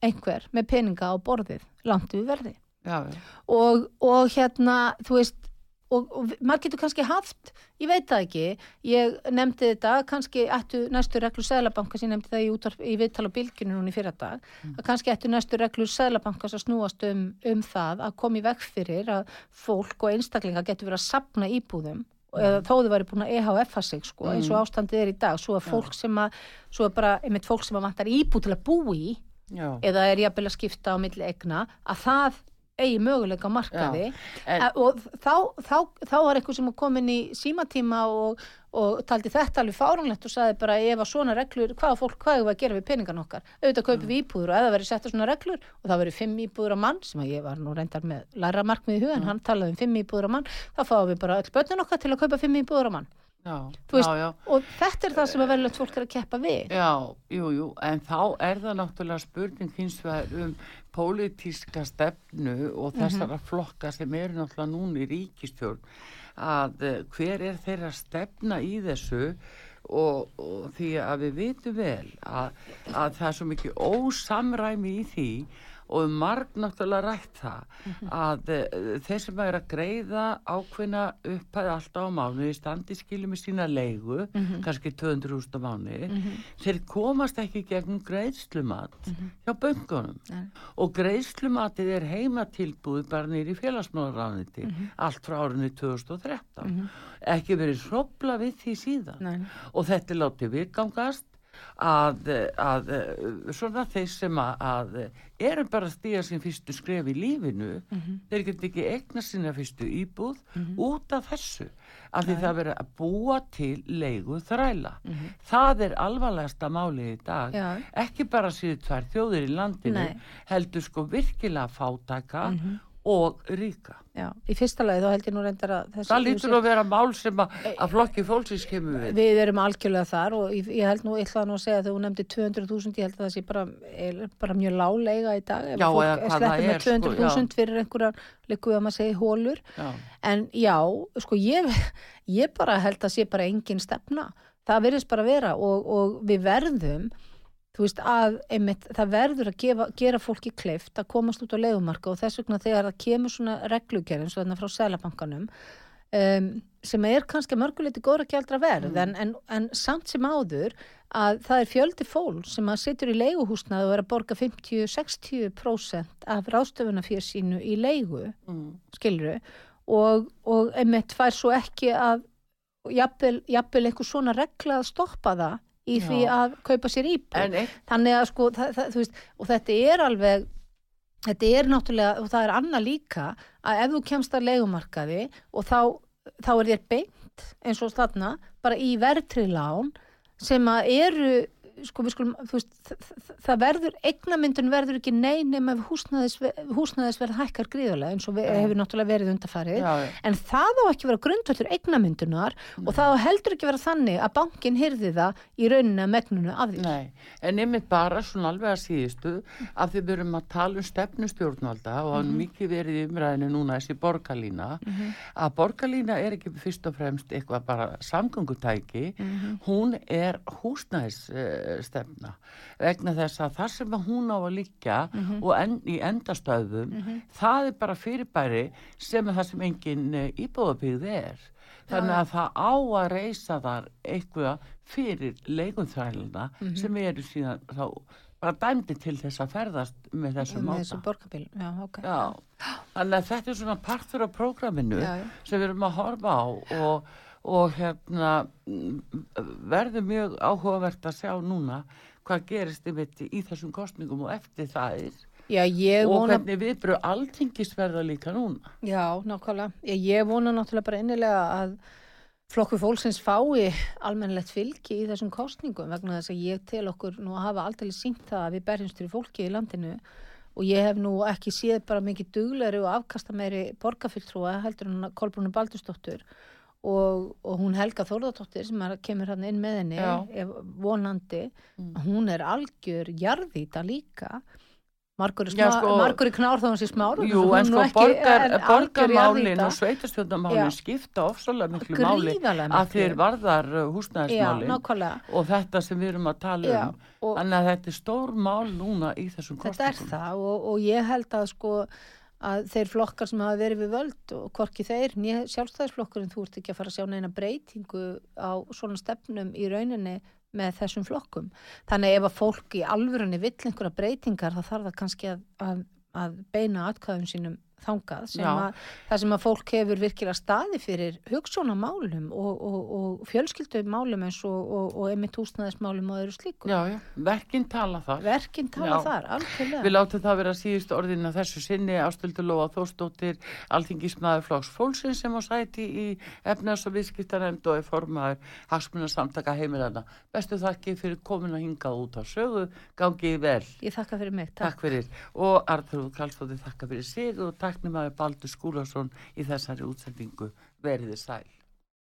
einhver með peninga á borðið langt við verði já, já. Og, og hérna, þú veist og, og maður getur kannski haft ég veit það ekki, ég nefndi þetta kannski ættu næstu reglur Sæðlabankas ég nefndi það í, útvarp, í viðtal á bylginu núna í fyrra dag, að kannski ættu næstu reglur Sæðlabankas að snúast um, um það að koma í veg fyrir að fólk og einstaklinga getur verið að sapna íbúðum eða þó þau væri búin að EHF-a sig sko, eins og ástandið er í dag, svo að fólk sem að svo að bara, einmitt fólk sem að vantar íbúð til að búi já. eða er jafnvel að skipta á milli egna að það eigi möguleika markaði. En- en, og þá, þá, þá var eitthvað sem kom inn í símatíma og, og taldi þetta alveg fáránlegt og sagði bara ef að svona reglur, hvaða fólk, hvað er að gera við peningan okkar? Auðvitað kaupið við íbúður og eða verið setta svona reglur og það verið fimm íbúður á mann sem að ég var nú reyndar með læra markmið í hugan, hann talaði um fimm íbúður á mann þá fáum við bara öll börnin okkar til að kaupa fimm íbúður á mann já, veist, já, já. og þetta er það sem að verðilegt fólk er að keppa við. Já, jú, jú, en þá er það náttúrulega spurning hins vegar um pólitíska stefnu og þessara flokka sem eru náttúrulega núna í ríkistjórn að eh, hver er þeirra stefna í þessu? Og, og því að við vitum vel að, að það er svo mikið ósamræmi í því og marg náttúrulega rætt það að uh, þeir sem er að greiða ákveðna upphæði alltaf á mánu í standi skilu með sína leigu kannski 200.000 á mánu þeir komast ekki gegnum greiðslumat hjá böngunum Nei. og greiðslumatið er heimatilbúið bara nýri félagsmálaráðniti allt frá árinu 2013 ekki verið hrópla við því síðan. Nei. og þetta er látið viðgangast að, að svona þeir sem að, að eru bara að stíga sín fyrstu skref í lífinu þeir geta ekki egna sína fyrstu íbúð út af þessu af því það verið að búa til leigu þræla það er alvarlegasta málið í dag. Já. ekki bara síðu tvær þjóðir í landinu Nei. heldur sko virkilega fátæka og ríka. Já, í fyrsta lagi þá held ég nú reyndar að það lítur að vera mál sem að, að flokki fólksins kemur við. Við erum algjörlega þar og ég, ég held nú, ég ætlaði nú að segja þegar hún nefndi 200.000, ég held að það sé bara, er bara mjög láglega í dag Já, eða hvað það er, með sko, 200.000 fyrir einhverjar líkuð að maður segi hólur Já. en já, sko ég ég bara held að sé bara engin stefna. Það verðist bara vera og, og við verðum þú veist að einmitt, það verður að gefa, gera fólki kleift að komast út á leigumarka og þess vegna þegar það kemur svona reglugerðin svo þarna frá selabankanum um, sem er kannski mörguleiti góðra gjaldra verð en, en, en samt sem áður að það er fjöldi fól sem að situr í leiguhúsnaði og er að borga 50-60% af ráðstöfuna fyrir sínu í leigu Mm. skiluru og, og einmitt fær svo ekki að jafnvel einhver svona regla að stoppa það í því Já. að kaupa sér íbúð þannig að sko það, það, veist, og þetta er alveg þetta er náttúrulega og það er annað líka að ef þú kemst að leigumarkaði og þá, þá er þér beint eins og þarna bara í verðtrilán sem að eru sko við skulum, veist, það verður, eignamyndun verður ekki neynum ef húsnæðisverð, húsnæðisverð hækkar gríðarlega eins og við, hefur náttúrulega verið undarfarið já, en það á ekki vera grundvöldur eignamyndunar og það á heldur ekki vera þannig að bankin hyrði það í rauninu að megnunu af því. Nei, en einmitt bara svona alveg að síðustu að þið byrjum að tala um stefnustjórnvalda og hann mikið verið í umræðinu núna þessi borgarlína. Að borgarlína er ekki fyrst og fremst eitthvað bara samgöngutæki. Hún er húsnæðis uh, stefna vegna þess að það sem hún á að líka Mhm. og en, í endastöðum það er bara fyrirbæri sem er það sem engin uh, íbúðabíð er þannig að það á að reysa þar eitthvað fyrir leikunþræluna Mhm. sem eru síðan þá bara dæmdi til þess að ferðast með þessum með máta þessu borgarbíl, já, ok. Já, þannig að þetta er svona partur af prógraminu Já, já. sem við erum að horfa á og, og hérna verður mjög áhugavert að sjá núna hvað gerist yfir í þessum kostningum og eftir það er Já, og vona, hvernig viðbröð alþingis verða líka núna. já, nákvæmlega, ég, ég vona náttúrulega bara innilega að flokku fólksins fái almennilegt fylgi í þessum kostningum vegna þess að ég tel okkur nú að hafa aldrei sínt það að við berjumst fyrir fólki í landinu. Og ég hef nú ekki séð bara mikið duglegri og afkasta meiri borgarfylltrúa heldur hún Kolbrúnu Baldursdóttur og, og hún Helga Þórðardóttir sem er, kemur hann inn með henni ef, vonandi, hún er algjör jarðýta líka. Margur, sma, sko- í knár þá hann sé smár Jú, en sko borgar, borgarmálin og sveitarstjórnarmálin Já. skipta ofsalega miklu máli að þeir varðar uh, húsnæðismálin og þetta sem við erum að tala Já, um. Þannig að þetta er stór mál núna í þessum Þetta er það og, og ég held að sko að þeir flokkar sem hafa verið við völd og hvorki þeir, sjálfstæðisflokkurinn þú ert ekki að fara að sjá neina breytingu á svona stefnum í rauninni með þessum flokkum. Þannig ef að fólk í alvörunni vill einhverja breytingar þá þarf það kannski að, að, að beina atkvæðum sínum þangað sem að það sem að fólk hefur virkilega staði fyrir hugssónamálum og, og, og fjölskyldumálum eins og, og, og emitt húsnæðismálum og öðru slíku. Já, já, verkinn tala það. Verkinn tala Já. þar, algjörlega. Við látum það vera síðust orðin að þessu sinni Ástildur Lóa Þórsdóttir, alþingismæður flokks fólksins sem á sæti í efnaðs- og viðskiptarend og er formaður hagsmunna samtaka heimilana. Bestu þakki fyrir komin að hingað út á sögu, gangið vel. Ég þakka fyrir mig. Takk þakka fyrir og takknum að Baldur Skúlason í þessari útsendingu veriði sæl.